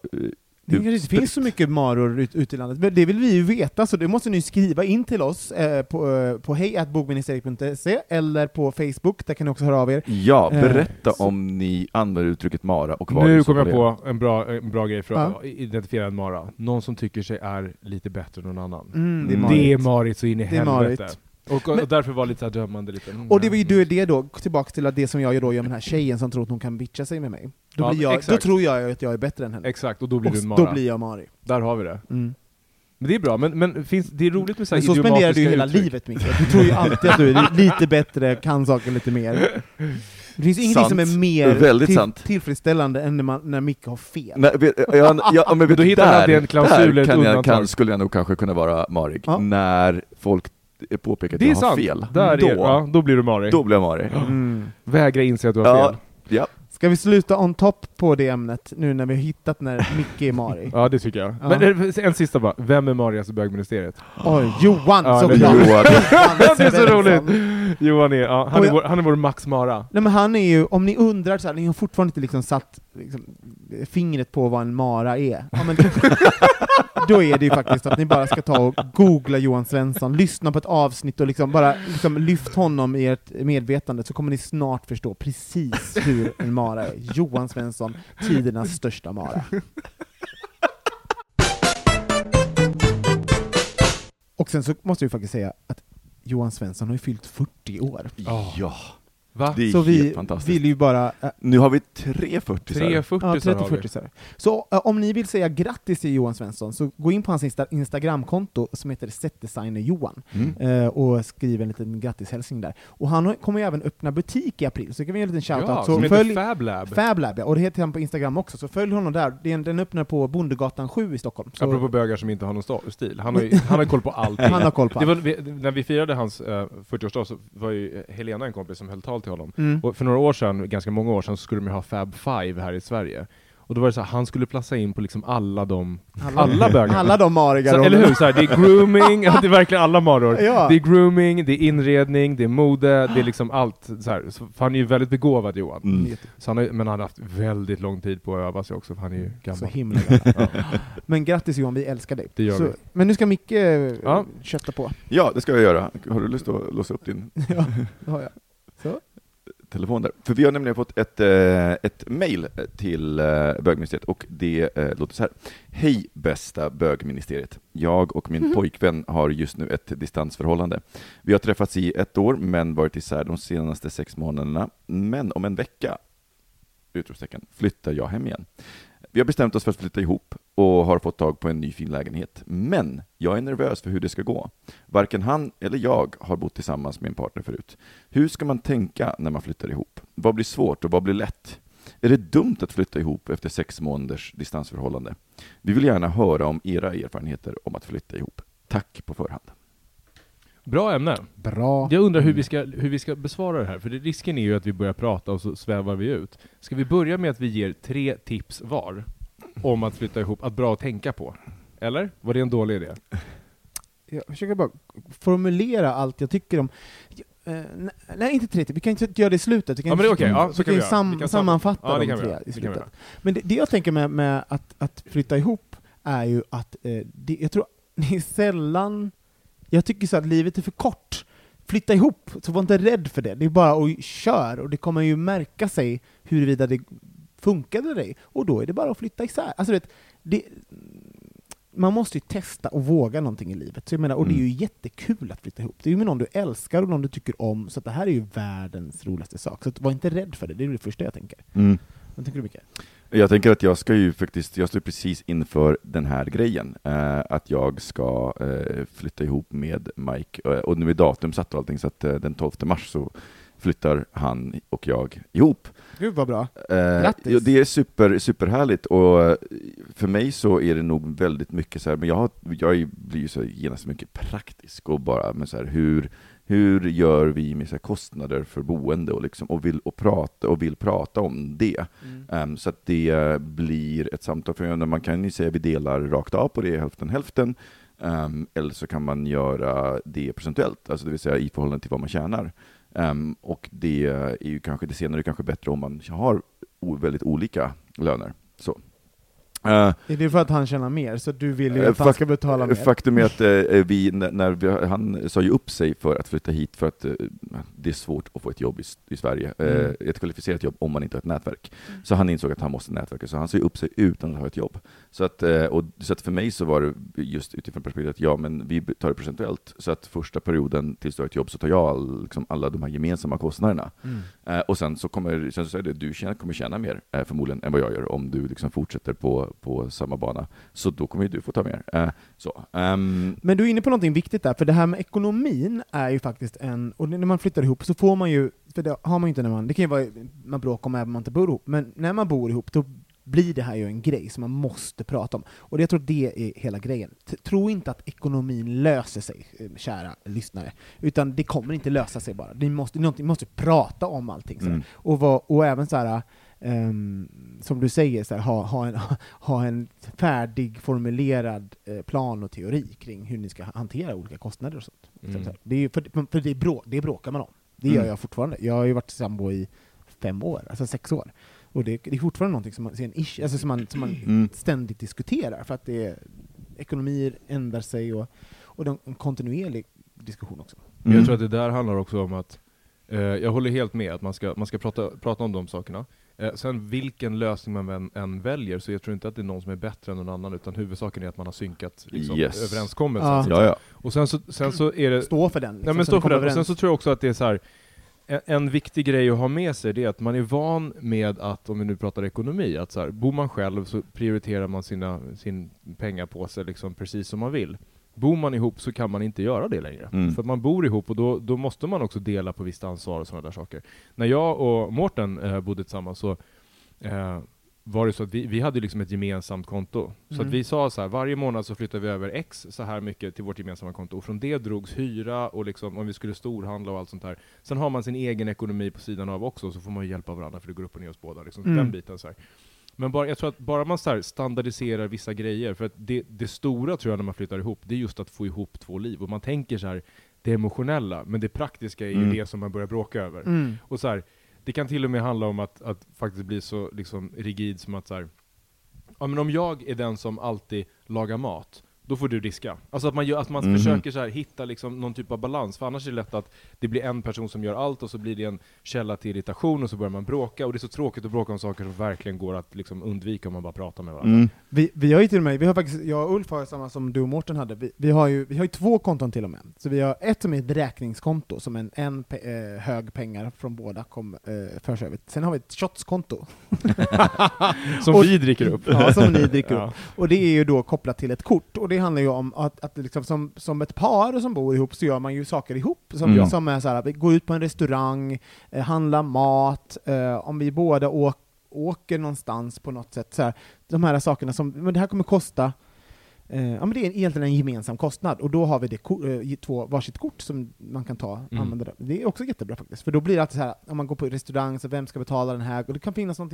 eh,
Det kanske inte finns så mycket maror ut, ute i landet, men det vill vi ju veta, så det måste ni skriva in till oss eh, på, eh, på hejatbogministeriet.se eller på Facebook, där kan ni också höra av er.
Ja,
Eh,
berätta
så-
om ni använder uttrycket mara och vad
Nu kom jag på en bra, en bra grej för att
Ja.
identifiera en mara. Någon som tycker sig är lite bättre än någon annan.
Mm, det är
Mm.
marigt.
Det är marigt så in i helvete. Och, och
Men-
därför var lite dömande lite. mm,
Och det var ju
mm.
då är det då, tillbaka till att det som jag då gör med den här tjejen som tror att hon kan bitcha sig med mig. Då,
Ja,
jag, då tror jag att jag är bättre än henne.
Exakt, och då blir
och
du en
då
mara.
blir jag Mari.
Där har vi det.
Mm.
Men det är bra, men, men finns, det är roligt med så här
Men så spenderar du ju hela
uttryck.
livet Micke. Du tror ju alltid att du är lite bättre, kan saker lite mer. Det finns ingenting
Sant.
som är mer till,
sant.
tillfredsställande än när, man, när Micke har fel.
Nej, vet, ja, ja, men vet,
Då
du,
hittar han
där,
alltid en klausul,
där
ett
kan jag, kan, skulle jag nog kanske kunna vara marig,
Ja.
när folk påpekar att
Det är
jag har
sant.
fel.
Där
då,
är, ja, då blir du marig.
då blir jag marig.
Mm.
Vägra inse att du har
Ja,
fel.
ja.
Ska vi sluta on top på det ämnet nu när vi har hittat när Micke är Mari?
Ja, det tycker jag.
Ja.
Men eh, en sista bara. Vem är marigast i bögministeriet?
Oj, Johan
Ja,
såklart!
Johan.
det är så roligt! Johan är, ja, han, är vår, han är vår Max Mara.
Nej men han är ju, om ni undrar så här, ni har fortfarande inte liksom satt liksom, fingret på vad en mara är. Ja, men då är det ju faktiskt att ni bara ska ta och googla Johan Svensson, lyssna på ett avsnitt och liksom bara liksom lyft honom i ert medvetande så kommer ni snart förstå precis hur en mara är. Johan Svensson, tidernas största mara. Och sen så måste vi faktiskt säga att Johan Svensson har ju fyllt 40 år.
ja,
Va?
det är
Så
helt
vi
fantastiskt.
vill ju bara äh,
Nu har vi tre 40
340
Ja,
har vi.
30-40 så äh, om ni vill säga grattis till Johan Svensson, så gå in på hans Insta Instagramkonto som heter Setdesigner Johan
Mm.
eh, och skriv en liten grattishälsning där. Och han har- kommer ju även öppna butik i april, så kan vi ge en liten shoutout.
Ja,
så
som
följ
heter Fab Lab.
Fab Lab, ja, och det heter han på Instagram också, så följ honom där. Det är en- Den öppnar på Bondegatan 7 i Stockholm. Så
Apropå bögar som inte har någon stil. Han har, ju, han har koll på allting.
han har koll på
Det
allt.
var, vi, när vi firade hans eh, 40-årsdag så var ju Helena en kompis som höll tal till honom.
Mm.
Och för några år sedan, ganska många år sedan, så skulle de ju ha Fab Five här i Sverige. Och då var det så här, han skulle plassa in på liksom alla de, alla bögar.
Alla de mariga
Så, eller hur? Så här, det är grooming, ja, det är verkligen alla maror.
Ja.
Det är grooming, det är inredning, det är mode, det är liksom allt. Så här. Så, för han är ju väldigt begåvad Johan.
Mm.
Så han har, men han har haft väldigt lång tid på att öva sig också, för han är ju gammal.
Så himla gammal. Men grattis Johan, vi älskar dig.
Det gör
så,
vi.
Men nu ska Micke eh,
Ja.
kötta på.
Ja, det ska jag göra. Har du lust att låsa upp din
ja, det har jag.
Telefon där? För vi har nämligen fått ett, eh, ett mejl till eh, bögministeriet och det eh, låter så här. Hej bästa bögministeriet. Jag och min pojkvän har just nu ett distansförhållande. Vi har träffats i ett år men varit isär de senaste sex månaderna. Men om en vecka, utropstecken, flyttar jag hem igen. Vi har bestämt oss för att flytta ihop och har fått tag på en ny fin lägenhet. Men jag är nervös för hur det ska gå. Varken han eller jag har bott tillsammans med en partner förut. Hur ska man tänka när man flyttar ihop? Vad blir svårt och vad blir lätt? Är det dumt att flytta ihop efter sex månaders distansförhållande? Vi vill gärna höra om era erfarenheter om att flytta ihop. Tack på förhand.
Bra ämne.
Bra.
Jag undrar hur vi, ska, hur vi ska besvara det här, för det, risken är ju att vi börjar prata och så svävar vi ut. Ska vi börja med att vi ger tre tips var om att flytta ihop, att bra att tänka på? Eller? Var det en dålig idé?
Jag försöker bara formulera allt jag tycker om... Eh, nej, inte 30, vi kan inte göra det i slutet. Vi kan,
Ja, men det är okej. Ja, så
vi
kan vi
ju
göra.
sam,
Vi kan sam-
sammanfatta
Ja,
de tre i slutet. Men det, det jag tänker med, med att, att flytta ihop är ju att eh, det, jag tror det är sällan... Jag tycker så att livet är för kort. Flytta ihop, så var inte rädd för det. Det är bara att kör, och det kommer ju märka sig huruvida det funkade eller ej. Och då är det bara att flytta isär. Alltså, det, det, man måste ju testa och våga någonting i livet. Så jag menar, och det är ju
Mm.
jättekul att flytta ihop. Det är ju med någon du älskar och någon du tycker om, så att det här är ju världens roligaste sak. Så var inte rädd för det, det är det första jag tänker.
Mm.
Vad tänker du Mikael?
Jag tänker att jag ska ju faktiskt, jag står precis inför den här grejen, eh, att jag ska eh, flytta ihop med Mike, eh, och nu är datum satt och allting, så att eh, den 12 mars så flyttar han och jag ihop.
Gud vad bra.
Eh,
Grattis.
det är super, superhärligt, och eh, för mig så är det nog väldigt mycket så här, men jag, har, jag är- blir ju så genast mycket praktisk och bara, men så här, hur, hur gör vi med så kostnader för boende och, liksom, och, vill, och, prata, och vill prata om det. Ehm, så att det blir ett samtal, för man kan ju säga att vi delar rakt av på det, hälften hälften, Ehm, eller så kan man göra det procentuellt, alltså det vill säga i förhållande till vad man tjänar. Ehm, och det är ju kanske, det senare är kanske bättre om man har väldigt olika löner. Så.
Är det för att han tjänar mer, så du vill ju
Eh,
att han ska betala mer?
Faktum är att eh, vi, när vi, han sa ju upp sig för att flytta hit för att eh, det är svårt att få ett jobb i, i Sverige,
Mm.
ett kvalificerat jobb om man inte har ett nätverk. Så han insåg att han måste nätverka, så han sa ju upp sig utan att ha ett jobb. Så att, och, så att för mig så var det just utifrån perspektivet att ja, men vi tar det procentuellt, så att första perioden tills du har ett jobb så tar jag all, liksom alla de här gemensamma kostnaderna.
Mm.
Och sen så kommer, sen så är det, du tjänar, kommer tjäna mer förmodligen än vad jag gör om du liksom fortsätter på, på samma bana. Så då kommer ju du få ta mer. Eh, så. Ehm,
Men du är inne på någonting viktigt där, för det här med ekonomin är ju faktiskt en, och när man flyttar ihop så får man ju, för det har man ju inte när man, det kan ju vara, man bråkar om även om man inte bor ihop, men när man bor ihop då blir det här ju en grej som man måste prata om. Och det, jag tror det är hela grejen. T- Tro inte att ekonomin löser sig, eh, kära lyssnare, utan det kommer inte lösa sig bara. Ni måste, ni måste prata om allting.
Mm.
Och, vad- och även så här, ehm, som du säger, så här, ha, ha, en, ha en färdigformulerad eh, plan och teori kring hur ni ska hantera olika kostnader och sånt.
Mm.
Så Det, är, för, för det, brå, det bråkar man om. Det gör
Mm.
jag fortfarande. Jag har ju varit sambo i fem år, alltså sex år. Och det, det är fortfarande någonting som man, ser en ish, alltså som man, som man
Mm.
ständigt diskuterar, för att det ekonomier ändrar sig och, och det är en kontinuerlig diskussion också.
Mm.
Jag tror att det där handlar också om att, eh, jag håller helt med att man ska, man ska prata, prata om de sakerna. Eh, sen vilken lösning man än, än väljer, så jag tror inte att det är någon som är bättre än någon annan, utan huvudsaken är att man har synkat liksom,
Yes.
överenskommelsen.
Ja.
Ja, ja.
Och sen så, sen så är det...
Stå för den. Liksom,
Nej, men stå för det. Och sen så tror jag också att det är så här. En, en viktig grej att ha med sig det är att man är van med att, om vi nu pratar ekonomi, att så här, bor man själv så prioriterar man sina, sin pengapåse liksom precis som man vill. Bor man ihop så kan man inte göra det längre.
Mm.
För att man bor ihop och då, då måste man också dela på visst ansvar och sådana där saker. När jag och Mårten eh, bodde tillsammans så eh, var det så att vi, vi hade liksom ett gemensamt konto. Så
Mm.
att vi sa så här, varje månad så flyttar vi över X så här mycket till vårt gemensamma konto. Och från det drogs hyra och liksom om vi skulle storhandla och allt sånt där. Sen har man sin egen ekonomi på sidan av också, så får man ju hjälpa varandra för det går upp och ner hos båda. Liksom.
Mm.
Den biten så här. Men bara, jag tror att bara man så här standardiserar vissa grejer, för att det, det stora tror jag när man flyttar ihop, det är just att få ihop två liv. Och man tänker så här, det emotionella, men det praktiska är ju
Mm.
det som man börjar bråka över.
Mm.
Och så här, det kan till och med handla om att, att faktiskt bli så liksom, rigid som att så här, ja, men om jag är den som alltid lagar mat, då får du diska. Alltså att man, gör, att man
Mhm.
försöker så här, hitta liksom någon typ av balans, för annars är det lätt att det blir en person som gör allt och så blir det en källa till irritation och så börjar man bråka, och det är så tråkigt att bråka om saker som verkligen går att liksom undvika om man bara pratar med varandra.
Mm.
Vi, vi har ju till och med, vi har faktiskt, jag och Ulf har samma som du och Mårten hade, vi, vi, har ju, vi har ju två konton till och med. Så vi har ett som är ett räkningskonto, som en, en pe, eh, hög pengar från båda kom, eh, förs över. Sen har vi ett shotskonto.
Som
Och-
vi dricker upp.
Ja, som ni dricker
Ja.
upp. Och det är ju då kopplat till ett kort, och det handlar ju om att, att liksom som, som ett par som bor ihop så gör man ju saker ihop, som,
Mm.
som är så här, att vi går ut på en restaurang, eh, handlar mat, eh, om vi båda åker åker någonstans på något sätt. Så här, de här sakerna som, men det här kommer kosta Eh, ja, men det är egentligen en gemensam kostnad, och då har vi det eh, två varsitt kort som man kan ta
Mm.
använda det. Det är också jättebra faktiskt, för då blir det alltid så här, om man går på restaurang, så vem ska betala den här? Och det kan finnas något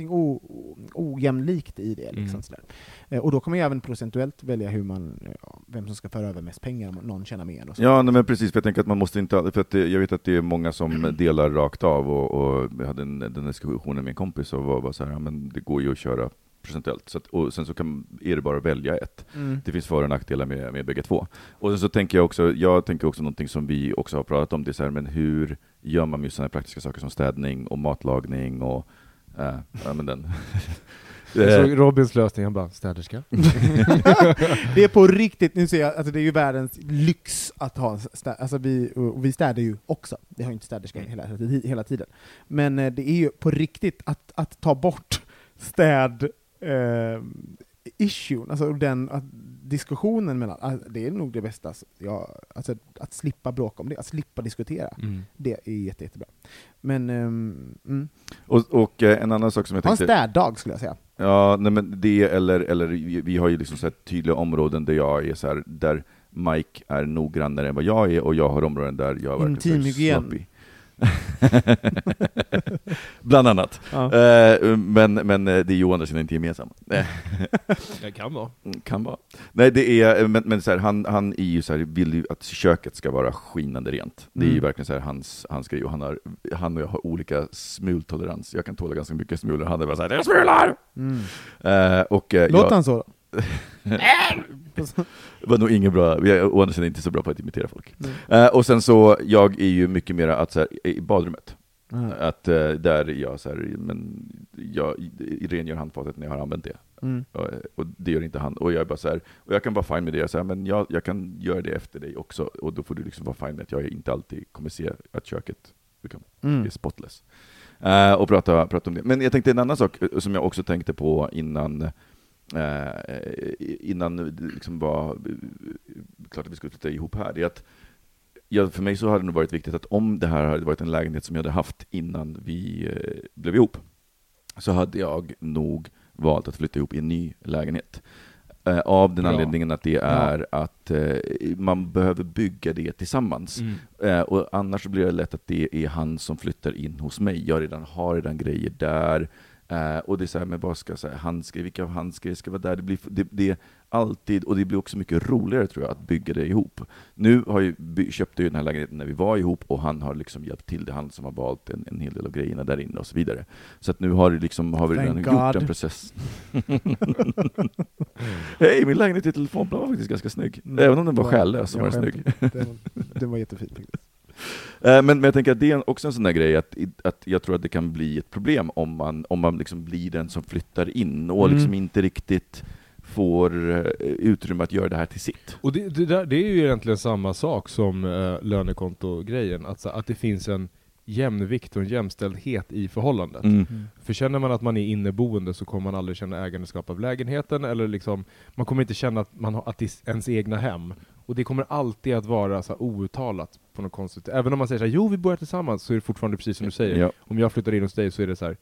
ojämlikt i det. Liksom,
Mm.
sådär. Eh, och då kan man ju även procentuellt välja hur man, ja, vem som ska föra över mest pengar, om någon tjänar mer. Och så.
Ja, nej, men precis, för jag tänker att man måste inte, för att det, jag vet att det är många som delar rakt av, och, och jag hade en, den diskussionen med en kompis och var, var så här, ja, men det går ju att köra procentuellt, så att, och sen så kan, är det bara att välja ett.
Mm.
Det finns för och nackdelar med, med bägge två. Och sen så tänker jag också, jag tänker också någonting som vi också har pratat om, det är så här, men hur gör man med sådana praktiska saker som städning och matlagning och, äh, ja men den.
Jag
Eh,
såg Robins lösning, han bara städerska.
det är på riktigt, nu ser jag, alltså det är ju världens lyx att ha en stä, alltså vi, och vi städar ju också, det har ju inte städerska hela, hela tiden. Men eh, det är ju på riktigt att, att ta bort städ eh, issuen, alltså den att diskussionen mellan, alltså, det är nog det bästa, alltså, ja, alltså att slippa bråka om det, att slippa diskutera,
Mm.
det är jätte, jättebra. Men, ehm, mm.
och, och eh, en annan sak som jag
ha en
tänkte...
städdag skulle jag säga.
Ja, nej men det eller, eller vi har ju liksom så tydliga områden där jag är så här, där Mike är noggrannare än vad jag är, och jag har områden där jag så här
Intimhygien.
sloppy. Bland annat.
Ja.
Eh, men, men eh, det är ju å andra sidan inte gemensamt. Eh,
Det kan vara.
kan vara. Nej, det är, men, men så här, han, han är ju så här, vill ju att köket ska vara skinande rent. Det är ju
Mm.
verkligen så här, hans, hans grej, och han, har, han och jag har olika smultolerans. Jag kan tåla ganska mycket smulor, han är bara såhär ”det smular!”
Mm.
eh, och, eh,
Låter
jag-
han så?
Det var nog ingen bra, vi är å andra sidan inte så bra på att imitera folk. Eh, och sen så, jag är ju mycket mer att så här, i badrummet,
Ja.
att eh, där jag så här, men jag rengör handfatet när jag har använt det.
Mm.
Och, och det gör inte han. Och jag är bara så här, och jag kan vara fine med det, så här, men jag, jag kan göra det efter dig också, och då får du liksom vara fine med att jag inte alltid kommer se att köket liksom,
Mm.
är spotless. Eh, och prata, prata om det. Men jag tänkte en annan sak eh, som jag också tänkte på innan, eh, innan det liksom var eh, klart att vi skulle flytta ihop här, det är att ja, för mig så hade det nog varit viktigt att om det här hade varit en lägenhet som jag hade haft innan vi eh, blev ihop, så hade jag nog valt att flytta ihop i en ny lägenhet. Eh, av den
Bra.
anledningen att det är att eh, man behöver bygga det tillsammans.
Mm.
Eh, och annars blir det lätt att det är han som flyttar in hos mig. Jag redan har redan grejer där. Eh, och det är så här, men vad ska jag säga, handskar, vilka handskar ska vara där? Det blir, det, det alltid, och det blir också mycket roligare tror jag, att bygga det ihop. Nu har ju, köpte jag den här lägenheten när vi var ihop, och han har liksom hjälpt till, det han som har valt en, en hel del av grejerna där inne och så vidare. Så att nu har, det liksom, har vi
Thank
redan gjort
God.
en process. Hej, min lägenhet i telefonplan var faktiskt ganska snygg.
Mm.
Även om den var
Ja,
själlös så var den snygg.
Den, den var jättefin faktiskt.
Eh, Men, men jag tänker att det är också en sån där grej att, att jag tror att det kan bli ett problem om man, om man liksom blir den som flyttar in och
Mm.
liksom inte riktigt får eh, utrymme att göra det här till sitt.
Och det, det, där, det är ju egentligen samma sak som uh, lönekonto-grejen, att, så- att det finns en jämvikt och en jämställdhet i förhållandet.
Mm.
För känner man att man är inneboende så kommer man aldrig känna ägandeskap av lägenheten, eller liksom, man kommer inte känna att, man har, att det är ens egna hem. Och det kommer alltid att vara så här outtalat på något konstigt Även om man säger så här, jo vi bor här tillsammans, så är det fortfarande precis som du säger.
Ja.
Om jag flyttar in hos dig så är det så här.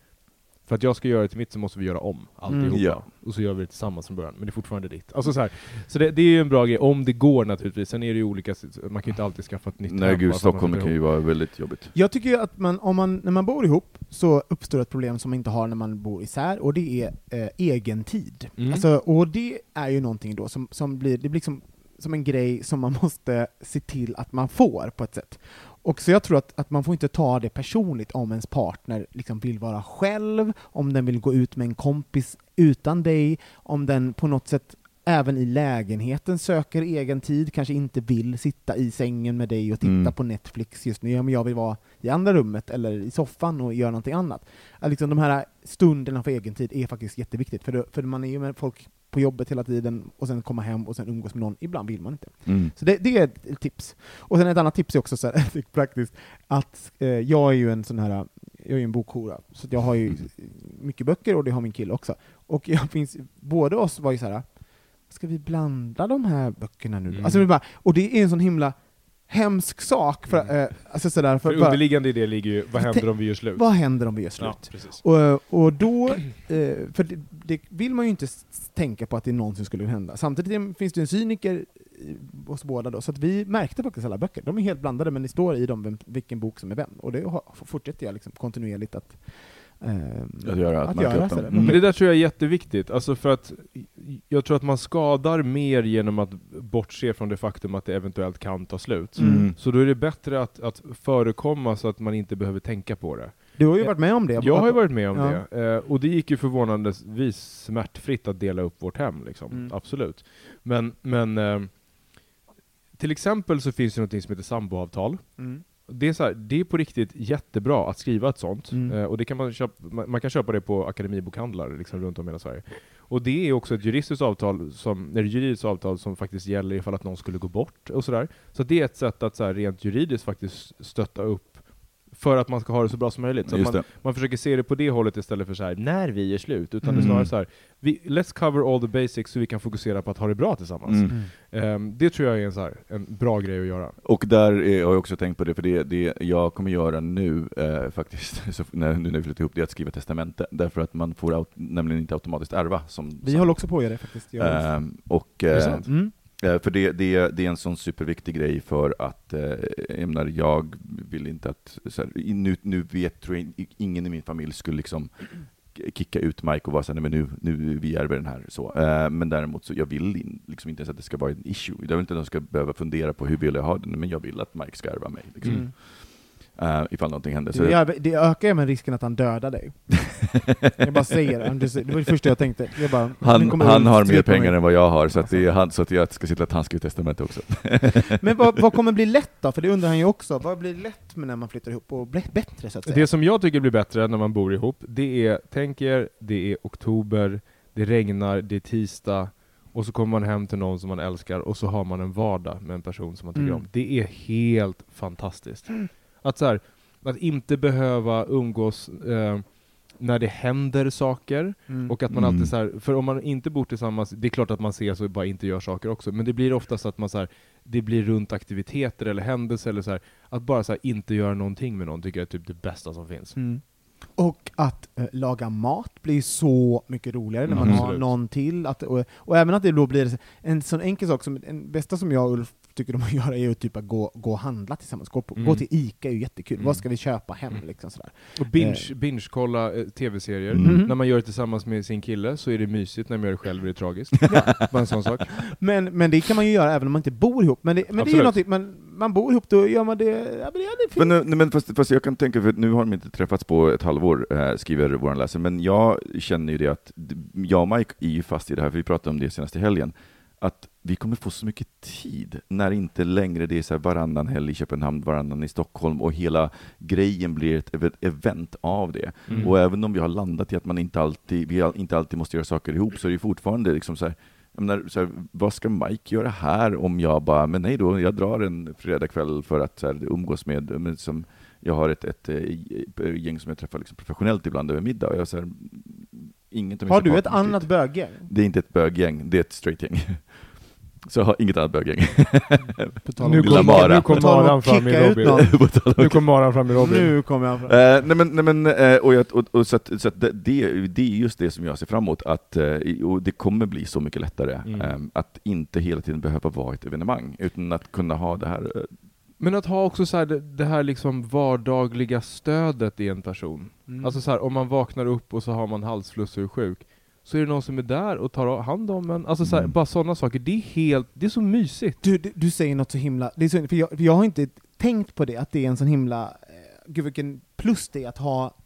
För att jag ska göra det till mitt så måste vi göra om alltihopa.
Mm. Ja.
Och så gör vi det tillsammans från början, men det är fortfarande ditt. Alltså så här, så det, det är ju en bra grej, om det går naturligtvis. Sen är det ju olika, man kan ju inte alltid skaffa ett nytt
Nej
hem
gud, Stockholm kan ju vara väldigt jobbigt.
Jag tycker ju att man, om man, när man bor ihop så uppstår ett problem som man inte har när man bor isär, och det är eh, egen tid.
Mm.
Alltså, och det är ju någonting då som, som blir, det blir liksom som en grej som man måste se till att man får på ett sätt. Och så jag tror att, att man får inte ta det personligt om ens partner liksom vill vara själv, om den vill gå ut med en kompis utan dig, om den på något sätt även i lägenheten söker egen tid, kanske inte vill sitta i sängen med dig och titta
Mm.
på Netflix just nu, ja, men jag vill vara i andra rummet eller i soffan och göra någonting annat. Att liksom de här stunderna för egen tid är faktiskt jätteviktigt, för, det, för man är ju med folk på jobbet hela tiden, och sen komma hem och sen umgås med någon, ibland vill man inte.
Mm.
Så det, det är ett tips. Och sen ett annat tips är också så här, praktiskt, att eh, jag är ju en sån här, jag är en bokhora, så jag har ju
Mm.
mycket böcker och det har min kille också. Och jag finns, båda oss var ju så här, ska vi blanda de här böckerna nu?
Mm.
Alltså bara, och det är en sån himla hemsk sak. För,
Mm.
eh, alltså sådär, för,
För
bara,
underliggande i det ligger ju, vad händer om vi gör slut?
vad händer om vi gör slut?
Ja.
Och, och då, eh, för det, det vill man ju inte tänka på att det någonsin skulle hända. Samtidigt finns det en cyniker i- hos båda då, så att vi märkte faktiskt alla böcker. De är helt blandade, men det står i dem vem, vilken bok som är vem. Och det fortsätter jag liksom kontinuerligt att, eh,
Att göra, att
att göra sådär.
Mm.
Men det där tror jag är jätteviktigt, alltså för att jag tror att man skadar mer genom att bortse från det faktum att det eventuellt kan ta slut.
Mm.
Så då är det bättre att, att förekomma så att man inte behöver tänka på det.
Du har ju varit med om det.
Jag har ju varit med om
Ja.
det, eh, och det gick ju förvånandevis smärtfritt att dela upp vårt hem, liksom.
Mm.
absolut. Men, men eh, till exempel så finns det något som heter samboavtal.
Mm.
Det är, så här, det är på riktigt jättebra att skriva ett sånt,
Mm.
eh, och det kan man, köpa, man, man kan köpa det på akademibokhandlar liksom, runt om i hela Sverige. Och det är också ett juridiskt avtal som, eller juridiskt avtal som faktiskt gäller ifall att någon skulle gå bort och sådär. Så det är ett sätt att så här, rent juridiskt faktiskt stötta upp för att man ska ha det så bra som möjligt. Så man, man försöker se det på det hållet istället för så här när vi är slut, utan det är
Mm.
snarare så här, vi, let's cover all the basics så vi kan fokusera på att ha det bra tillsammans.
Mm.
Ehm, det tror jag är en, så här, en bra grej att göra.
Och där är, har jag också tänkt på det, för det, det jag kommer göra nu eh, faktiskt, så när, nu när vi flyttar ihop, det är att skriva testamente. Därför att man får nämligen inte automatiskt ärva. Som,
Vi
som,
håller också på att göra det faktiskt. Och Ulf.
Ehm, och,
det
eh,
sant?
Mm.
Eh, För det, det, det är en sån superviktig grej för att, eh, jag menar, jag vill inte att, här, nu, nu vet, tror jag, ingen i min familj skulle liksom kicka ut Mike och vara såhär, men nu, nu vi ärver den här. Så. Eh, men däremot så, jag vill in, liksom inte ens att det ska vara en issue. Jag vill inte att de ska behöva fundera på hur vill jag ha den, men jag vill att Mike ska ärva mig. Liksom.
Mm.
Eh, ifall någonting händer. Så
Det, det ökar även risken att han dödar dig. Jag bara säger det. Just- Det var det första jag tänkte. Jag bara,
han, han har mer
strypa mig.
pengar än vad jag har, så, att det är
Alltså.
han, så att jag ska se till att han skriver testamente också.
Men vad, vad kommer bli lätt då? För det undrar han ju också. Vad blir lätt med när man flyttar ihop och blir bättre så att säga?
Det som jag tycker blir bättre när man bor ihop, det är, tänk er, det är oktober, det regnar, det är tisdag, och så kommer man hem till någon som man älskar, och så har man en vardag med en person som man tycker
Mm.
om. Det är helt fantastiskt. Att, så här, att inte behöva umgås eh, när det händer saker,
Mm.
och att man
Mm.
alltid så här, för om man inte bor tillsammans, det är klart att man ses och bara inte gör saker också, men det blir oftast att man så här, det blir runt aktiviteter eller händelser eller så här, att bara så här, inte göra någonting med någon tycker jag är typ det bästa som finns.
Mm. Och att eh, laga mat blir så mycket roligare när man
Mm.
har
Absolut.
någon till. Att, och, och även att det då blir en sån enkel sak som, en bästa som jag och Ulf tycker om att göra är ju typ att gå, gå och handla tillsammans. Gå, på,
Mm.
gå till ICA är ju jättekul.
Mm.
Vad ska vi köpa hem? Liksom sådär.
Och binge, binge-kolla eh, tv-serier.
Mm.
När man gör det tillsammans med sin kille så är det mysigt, när man gör det själv är det tragiskt. Bara en sån sak.
Men, men det kan man ju göra även om man inte bor ihop. Men det, men det är ju någonting, man, man bor ihop, då gör man det... Ja, men det, är fint.
Men, nu- men fast, fast jag kan tänka, för nu har de inte träffats på ett halvår, eh, skriver vår läsare, men jag känner ju det att jag och Mike är ju fast i det här, för vi pratade om det senast i helgen, att vi kommer få så mycket tid när inte längre det är så här varannan helg i Köpenhamn, varannan i Stockholm och hela grejen blir ett ev- event av det.
Mm.
Och även om vi har landat i att man inte alltid, vi inte alltid måste göra saker ihop så är det fortfarande liksom så här, menar, så här, vad ska Mike göra här om jag bara, men nej då, jag drar en fredagkväll för att så här, umgås med, med som, jag har ett, ett, eh, gäng som jag träffar liksom professionellt ibland över middag, och jag så här, inget
Har du ett annat
dit.
böggäng?
Det är inte ett böggäng, det är ett straightgäng. Så jag har inget annat böggäng.
Nu kom,
Mara.
nu kom Maran fram i Robin. Nu kom Maran fram i Robin.
Nu kommer jag fram.
Eh, nej men, nej men eh, och, jag, och, och så att, så att det, det är just det som jag ser fram emot, att, eh, och det kommer bli så mycket lättare,
Mm.
eh, att inte hela tiden behöva vara ett evenemang, utan att kunna ha det här.
Men att ha också så här, det, det här liksom vardagliga stödet i en person.
Mm.
Alltså så här, om man vaknar upp och så har man halsfluss och är sjuk, så är det någon som är där och tar hand om en. Alltså så här,
Mm.
bara sådana saker. Det är helt, det är så mysigt.
Du, du, du säger något så himla... Det är så, för, jag, för jag har inte tänkt på det, att det är en sån himla... Eh, gud vilken plus det är att ha,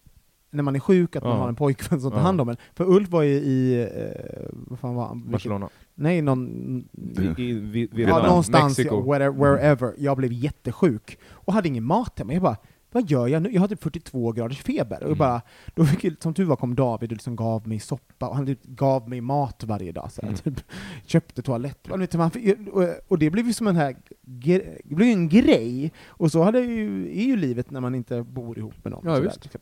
när man är sjuk, att man har en pojkvän som tar
Ja.
hand om en. För Ulf var ju i... Eh, vad fan var han? Vilket-
Barcelona.
Nej, någon...
I, i,
Ja, någonstans,
Mexiko.
ja, wherever, wherever. Jag blev jättesjuk och hade ingen mat hemma. Jag bara, vad gör jag nu? Jag hade 42 graders feber. Och
Mm.
bara, då fick, som tur var kom David och liksom gav mig soppa, och han typ gav mig mat varje dag. Så här,
Mm.
typ, köpte toalett. Och, det blev ju som en här, det blev en grej. Och så hade ju, är ju livet när man inte bor ihop med någon.
Ja, visst.
liksom.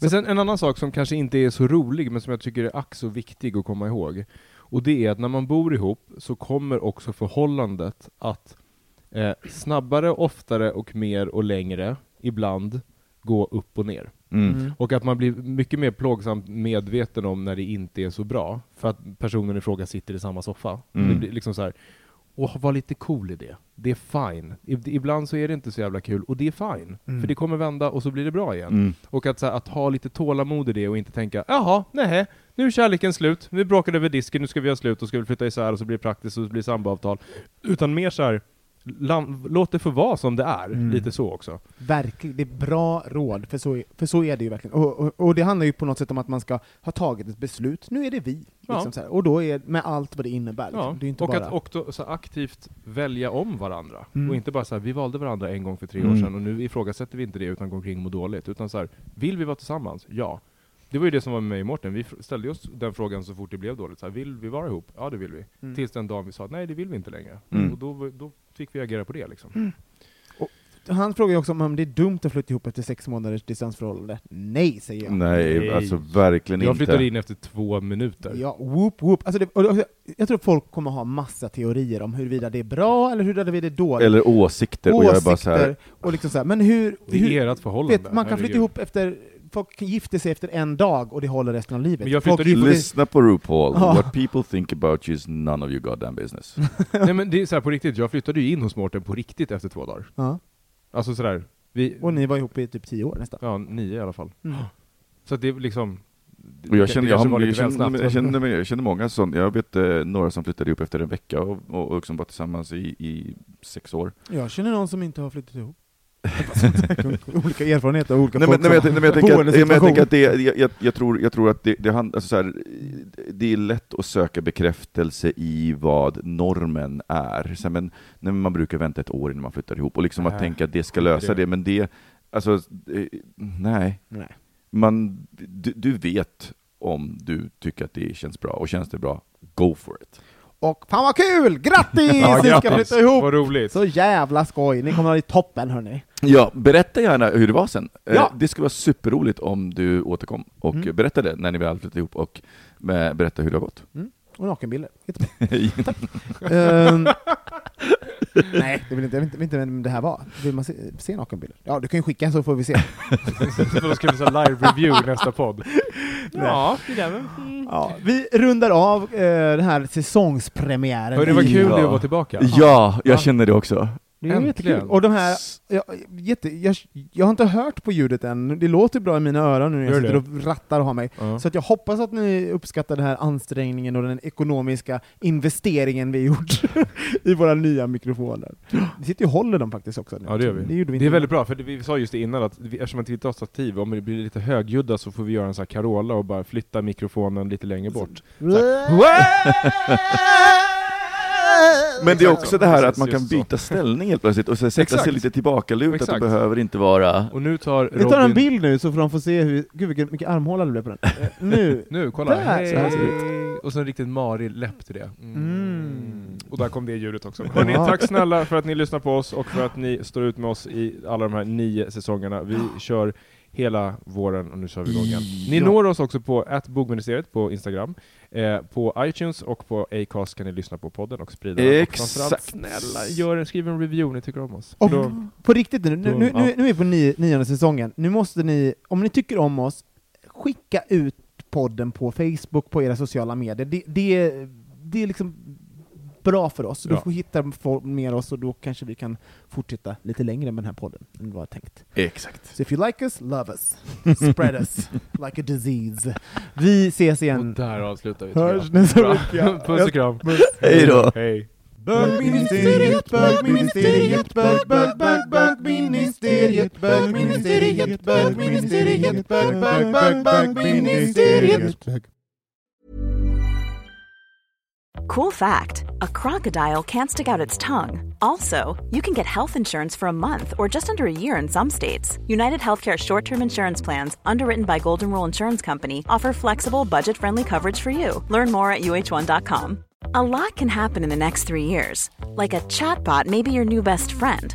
Men sen en annan sak som kanske inte är så rolig, men som jag tycker är ack så viktig att komma ihåg. Och det är att när man bor ihop så kommer också förhållandet att eh, snabbare, oftare och mer och längre, ibland, gå upp och ner.
Mm.
Och att man blir mycket mer plågsamt medveten om när det inte är så bra, för att personen i fråga sitter i samma soffa.
Mm.
Det blir liksom så här. Och var lite cool i det. Det är fine. Ibland så är det inte så jävla kul, och det är fine.
Mm.
För det kommer vända och så blir det bra igen.
Mm.
Och att, så här, att ha lite tålamod i det och inte tänka jaha, nej, nu är kärleken slut, vi bråkade över disken, nu ska vi ha slut och ska vi flytta isär och så blir det praktiskt och så blir det samboavtal. Utan mer så här, låt det få vara som det är,
Mm.
lite så också.
Verkligen, det är bra råd, för så, för så är det ju verkligen. Och, och, och det handlar ju på något sätt om att man ska ha tagit ett beslut, nu är det vi. Liksom
Ja.
Och då är med allt vad det innebär. Liksom.
Ja.
Det är inte
och
bara...
att och då, så aktivt välja om varandra.
Mm.
Och inte bara så här, vi valde varandra en gång för tre år
Mm.
sedan och nu ifrågasätter vi inte det utan går omkring och mår dåligt. Utan så här, vill vi vara tillsammans? Ja. Det var ju det som var med mig och Mårten, vi ställde oss den frågan så fort det blev dåligt. Så här, vill vi vara ihop? Ja det vill vi.
Mm.
Tills den dagen vi sa nej det vill vi inte längre.
Mm.
Och då, då fick vi agera på det liksom.
Han frågar ju också om det är dumt att flytta ihop efter sex månaders distansförhållande. Nej, säger jag.
Nej,
Nej.
alltså verkligen
Jag
inte.
flyttade in efter två minuter.
Ja, whoop, whoop. Alltså det, och, och, jag tror folk kommer ha massa teorier om huruvida det är bra eller huruvida det är dåligt.
Eller åsikter, och jag är bara så här,
och liksom så här. Men hur...
Det
hur
är ert förhållande.
vet, man kan flytta ihop efter... Folk gifter sig efter en dag och det håller resten av livet.
Men jag
folk gifter
lyssna på RuPaul,
Ja.
what people think about you is none of your goddamn business.
Nej men det är så här på riktigt, jag flyttade ju in hos Mårten på riktigt efter två dagar.
Ja.
Alltså sådär, vi,
Och ni var ihop i typ tio år nästan.
ja nio i alla fall.
Mm.
Så det är liksom...
Och jag känner, jag, jag,
snabbt.
jag, känner, jag känner många som, jag vet eh, några som flyttade ihop efter en vecka och, och, och som var tillsammans i, i sex år.
Jag känner någon som inte har flyttat ihop. olika erfarenheter och olika
Nej men,
folk
nej, men,
som
jag, nej, men jag tänker att,
boendesituation.
nej, men jag tänker att det, jag, jag, jag, tror, jag tror att det, det, hand, alltså så här, det är lätt att söka bekräftelse i vad normen är. Så här, men, nej, man brukar vänta ett år innan man flyttar ihop, och liksom att tänka att det ska lösa
det.
det, men det, alltså, eh, nej.
Nej.
Man, du, du vet om du tycker att det känns bra, och känns det bra, go for it.
Och fan vad kul! Grattis!
Ja,
ni ska flytta ihop!
Vad roligt!
Så jävla skoj, ni kommer ha det toppen hörni.
Ja, berätta gärna hur det var sen. Eh,
Ja.
Det skulle vara superroligt om du återkom och
Mm.
berättade när ni väl flyttade ihop och eh, berätta hur det har gått.
Och nakenbilder. Ehm, nej, det vill inte, jag vet inte, vem det här var. Vill man se, se nakenbilder? Ja, du kan ju skicka så får vi se.
Då ska vi så live-review nästa podd. Ja, det där var...
Ja, vi rundar av eh, den här säsongspremiären.
Hörni, vad
i-
kul det
Ja.
att vara tillbaka.
Ja, jag
Va?
känner det också.
Det är
Äntligen.
jättekul. Och de här, jag, jätte, jag, jag har inte hört på ljudet än, det låter bra i mina öron nu när jag
Gör
sitter
det?
och rattar och har mig.
Ja.
Så att jag hoppas att ni uppskattar den här ansträngningen och den ekonomiska investeringen vi gjort i våra nya mikrofoner. Vi sitter ju och håller dem faktiskt också. nu.
Ja det gör vi.
Det, vi
det är väldigt bra, för vi sa just det innan att vi, eftersom att vi inte har stativ, om det blir lite högljudda så får vi göra en sån här Carola och bara flytta mikrofonen lite längre bort.
Men det är också
så.
det här att man kan byta ställning helt plötsligt och så sätta
Exakt.
sig lite tillbakalutat, det
Exakt.
behöver inte vara...
Och nu tar
Vi tar en
Robin...
bild nu så får de få se hur, gud vilken mycket armhåla det blev på den. Eh, nu.
Nu, kolla!
Där,
Hej.
så här ser det
Och så en riktigt marig läpp till det.
Mm.
Och där kom det ljudet också. Hörrni, tack snälla för att ni lyssnar på oss och för att ni står ut med oss i alla de här nio säsongerna. Vi kör hela våren och nu kör vi igång igen. Ni
Ja.
når oss också på bogministeriet på Instagram. Eh, på iTunes och på Acast kan ni lyssna på podden och sprida. Och
Exakt.
framförallt, snälla, gör en, skriv en review om ni tycker om oss.
Och
Då-
på riktigt nu, nu,
då-
nu,
ja.
nu, är vi på nio, nionde säsongen. Nu måste ni, om ni tycker om oss, skicka ut podden på Facebook, på era sociala medier. Det, det, det är liksom bra för oss. Då
Ja.
får hitta folk mer oss och då kanske vi kan fortsätta lite längre med den här podden än vad jag tänkt.
Exakt.
So if you like us, love us. Spread us like a disease. Vi ses
Och
igen.
där avslutar vi.
Hörs nästa
Bra.
vecka.
Puss och kram.
Hej då!
Hej.
Bögministeriet, bögministeriet, bög, bög, bög, bögministeriet, bögministeriet, bögministeriet, bög, bög, bög, bögministeriet.
Cool fact a crocodile can't stick out its tongue. Also, you can get health insurance for a month or just under a year in some states. United Healthcare short term insurance plans, underwritten by Golden Rule Insurance Company, offer flexible, budget friendly coverage for you. Learn more at uh1.com. A lot can happen in the next three years. Like a chatbot may be your new best friend.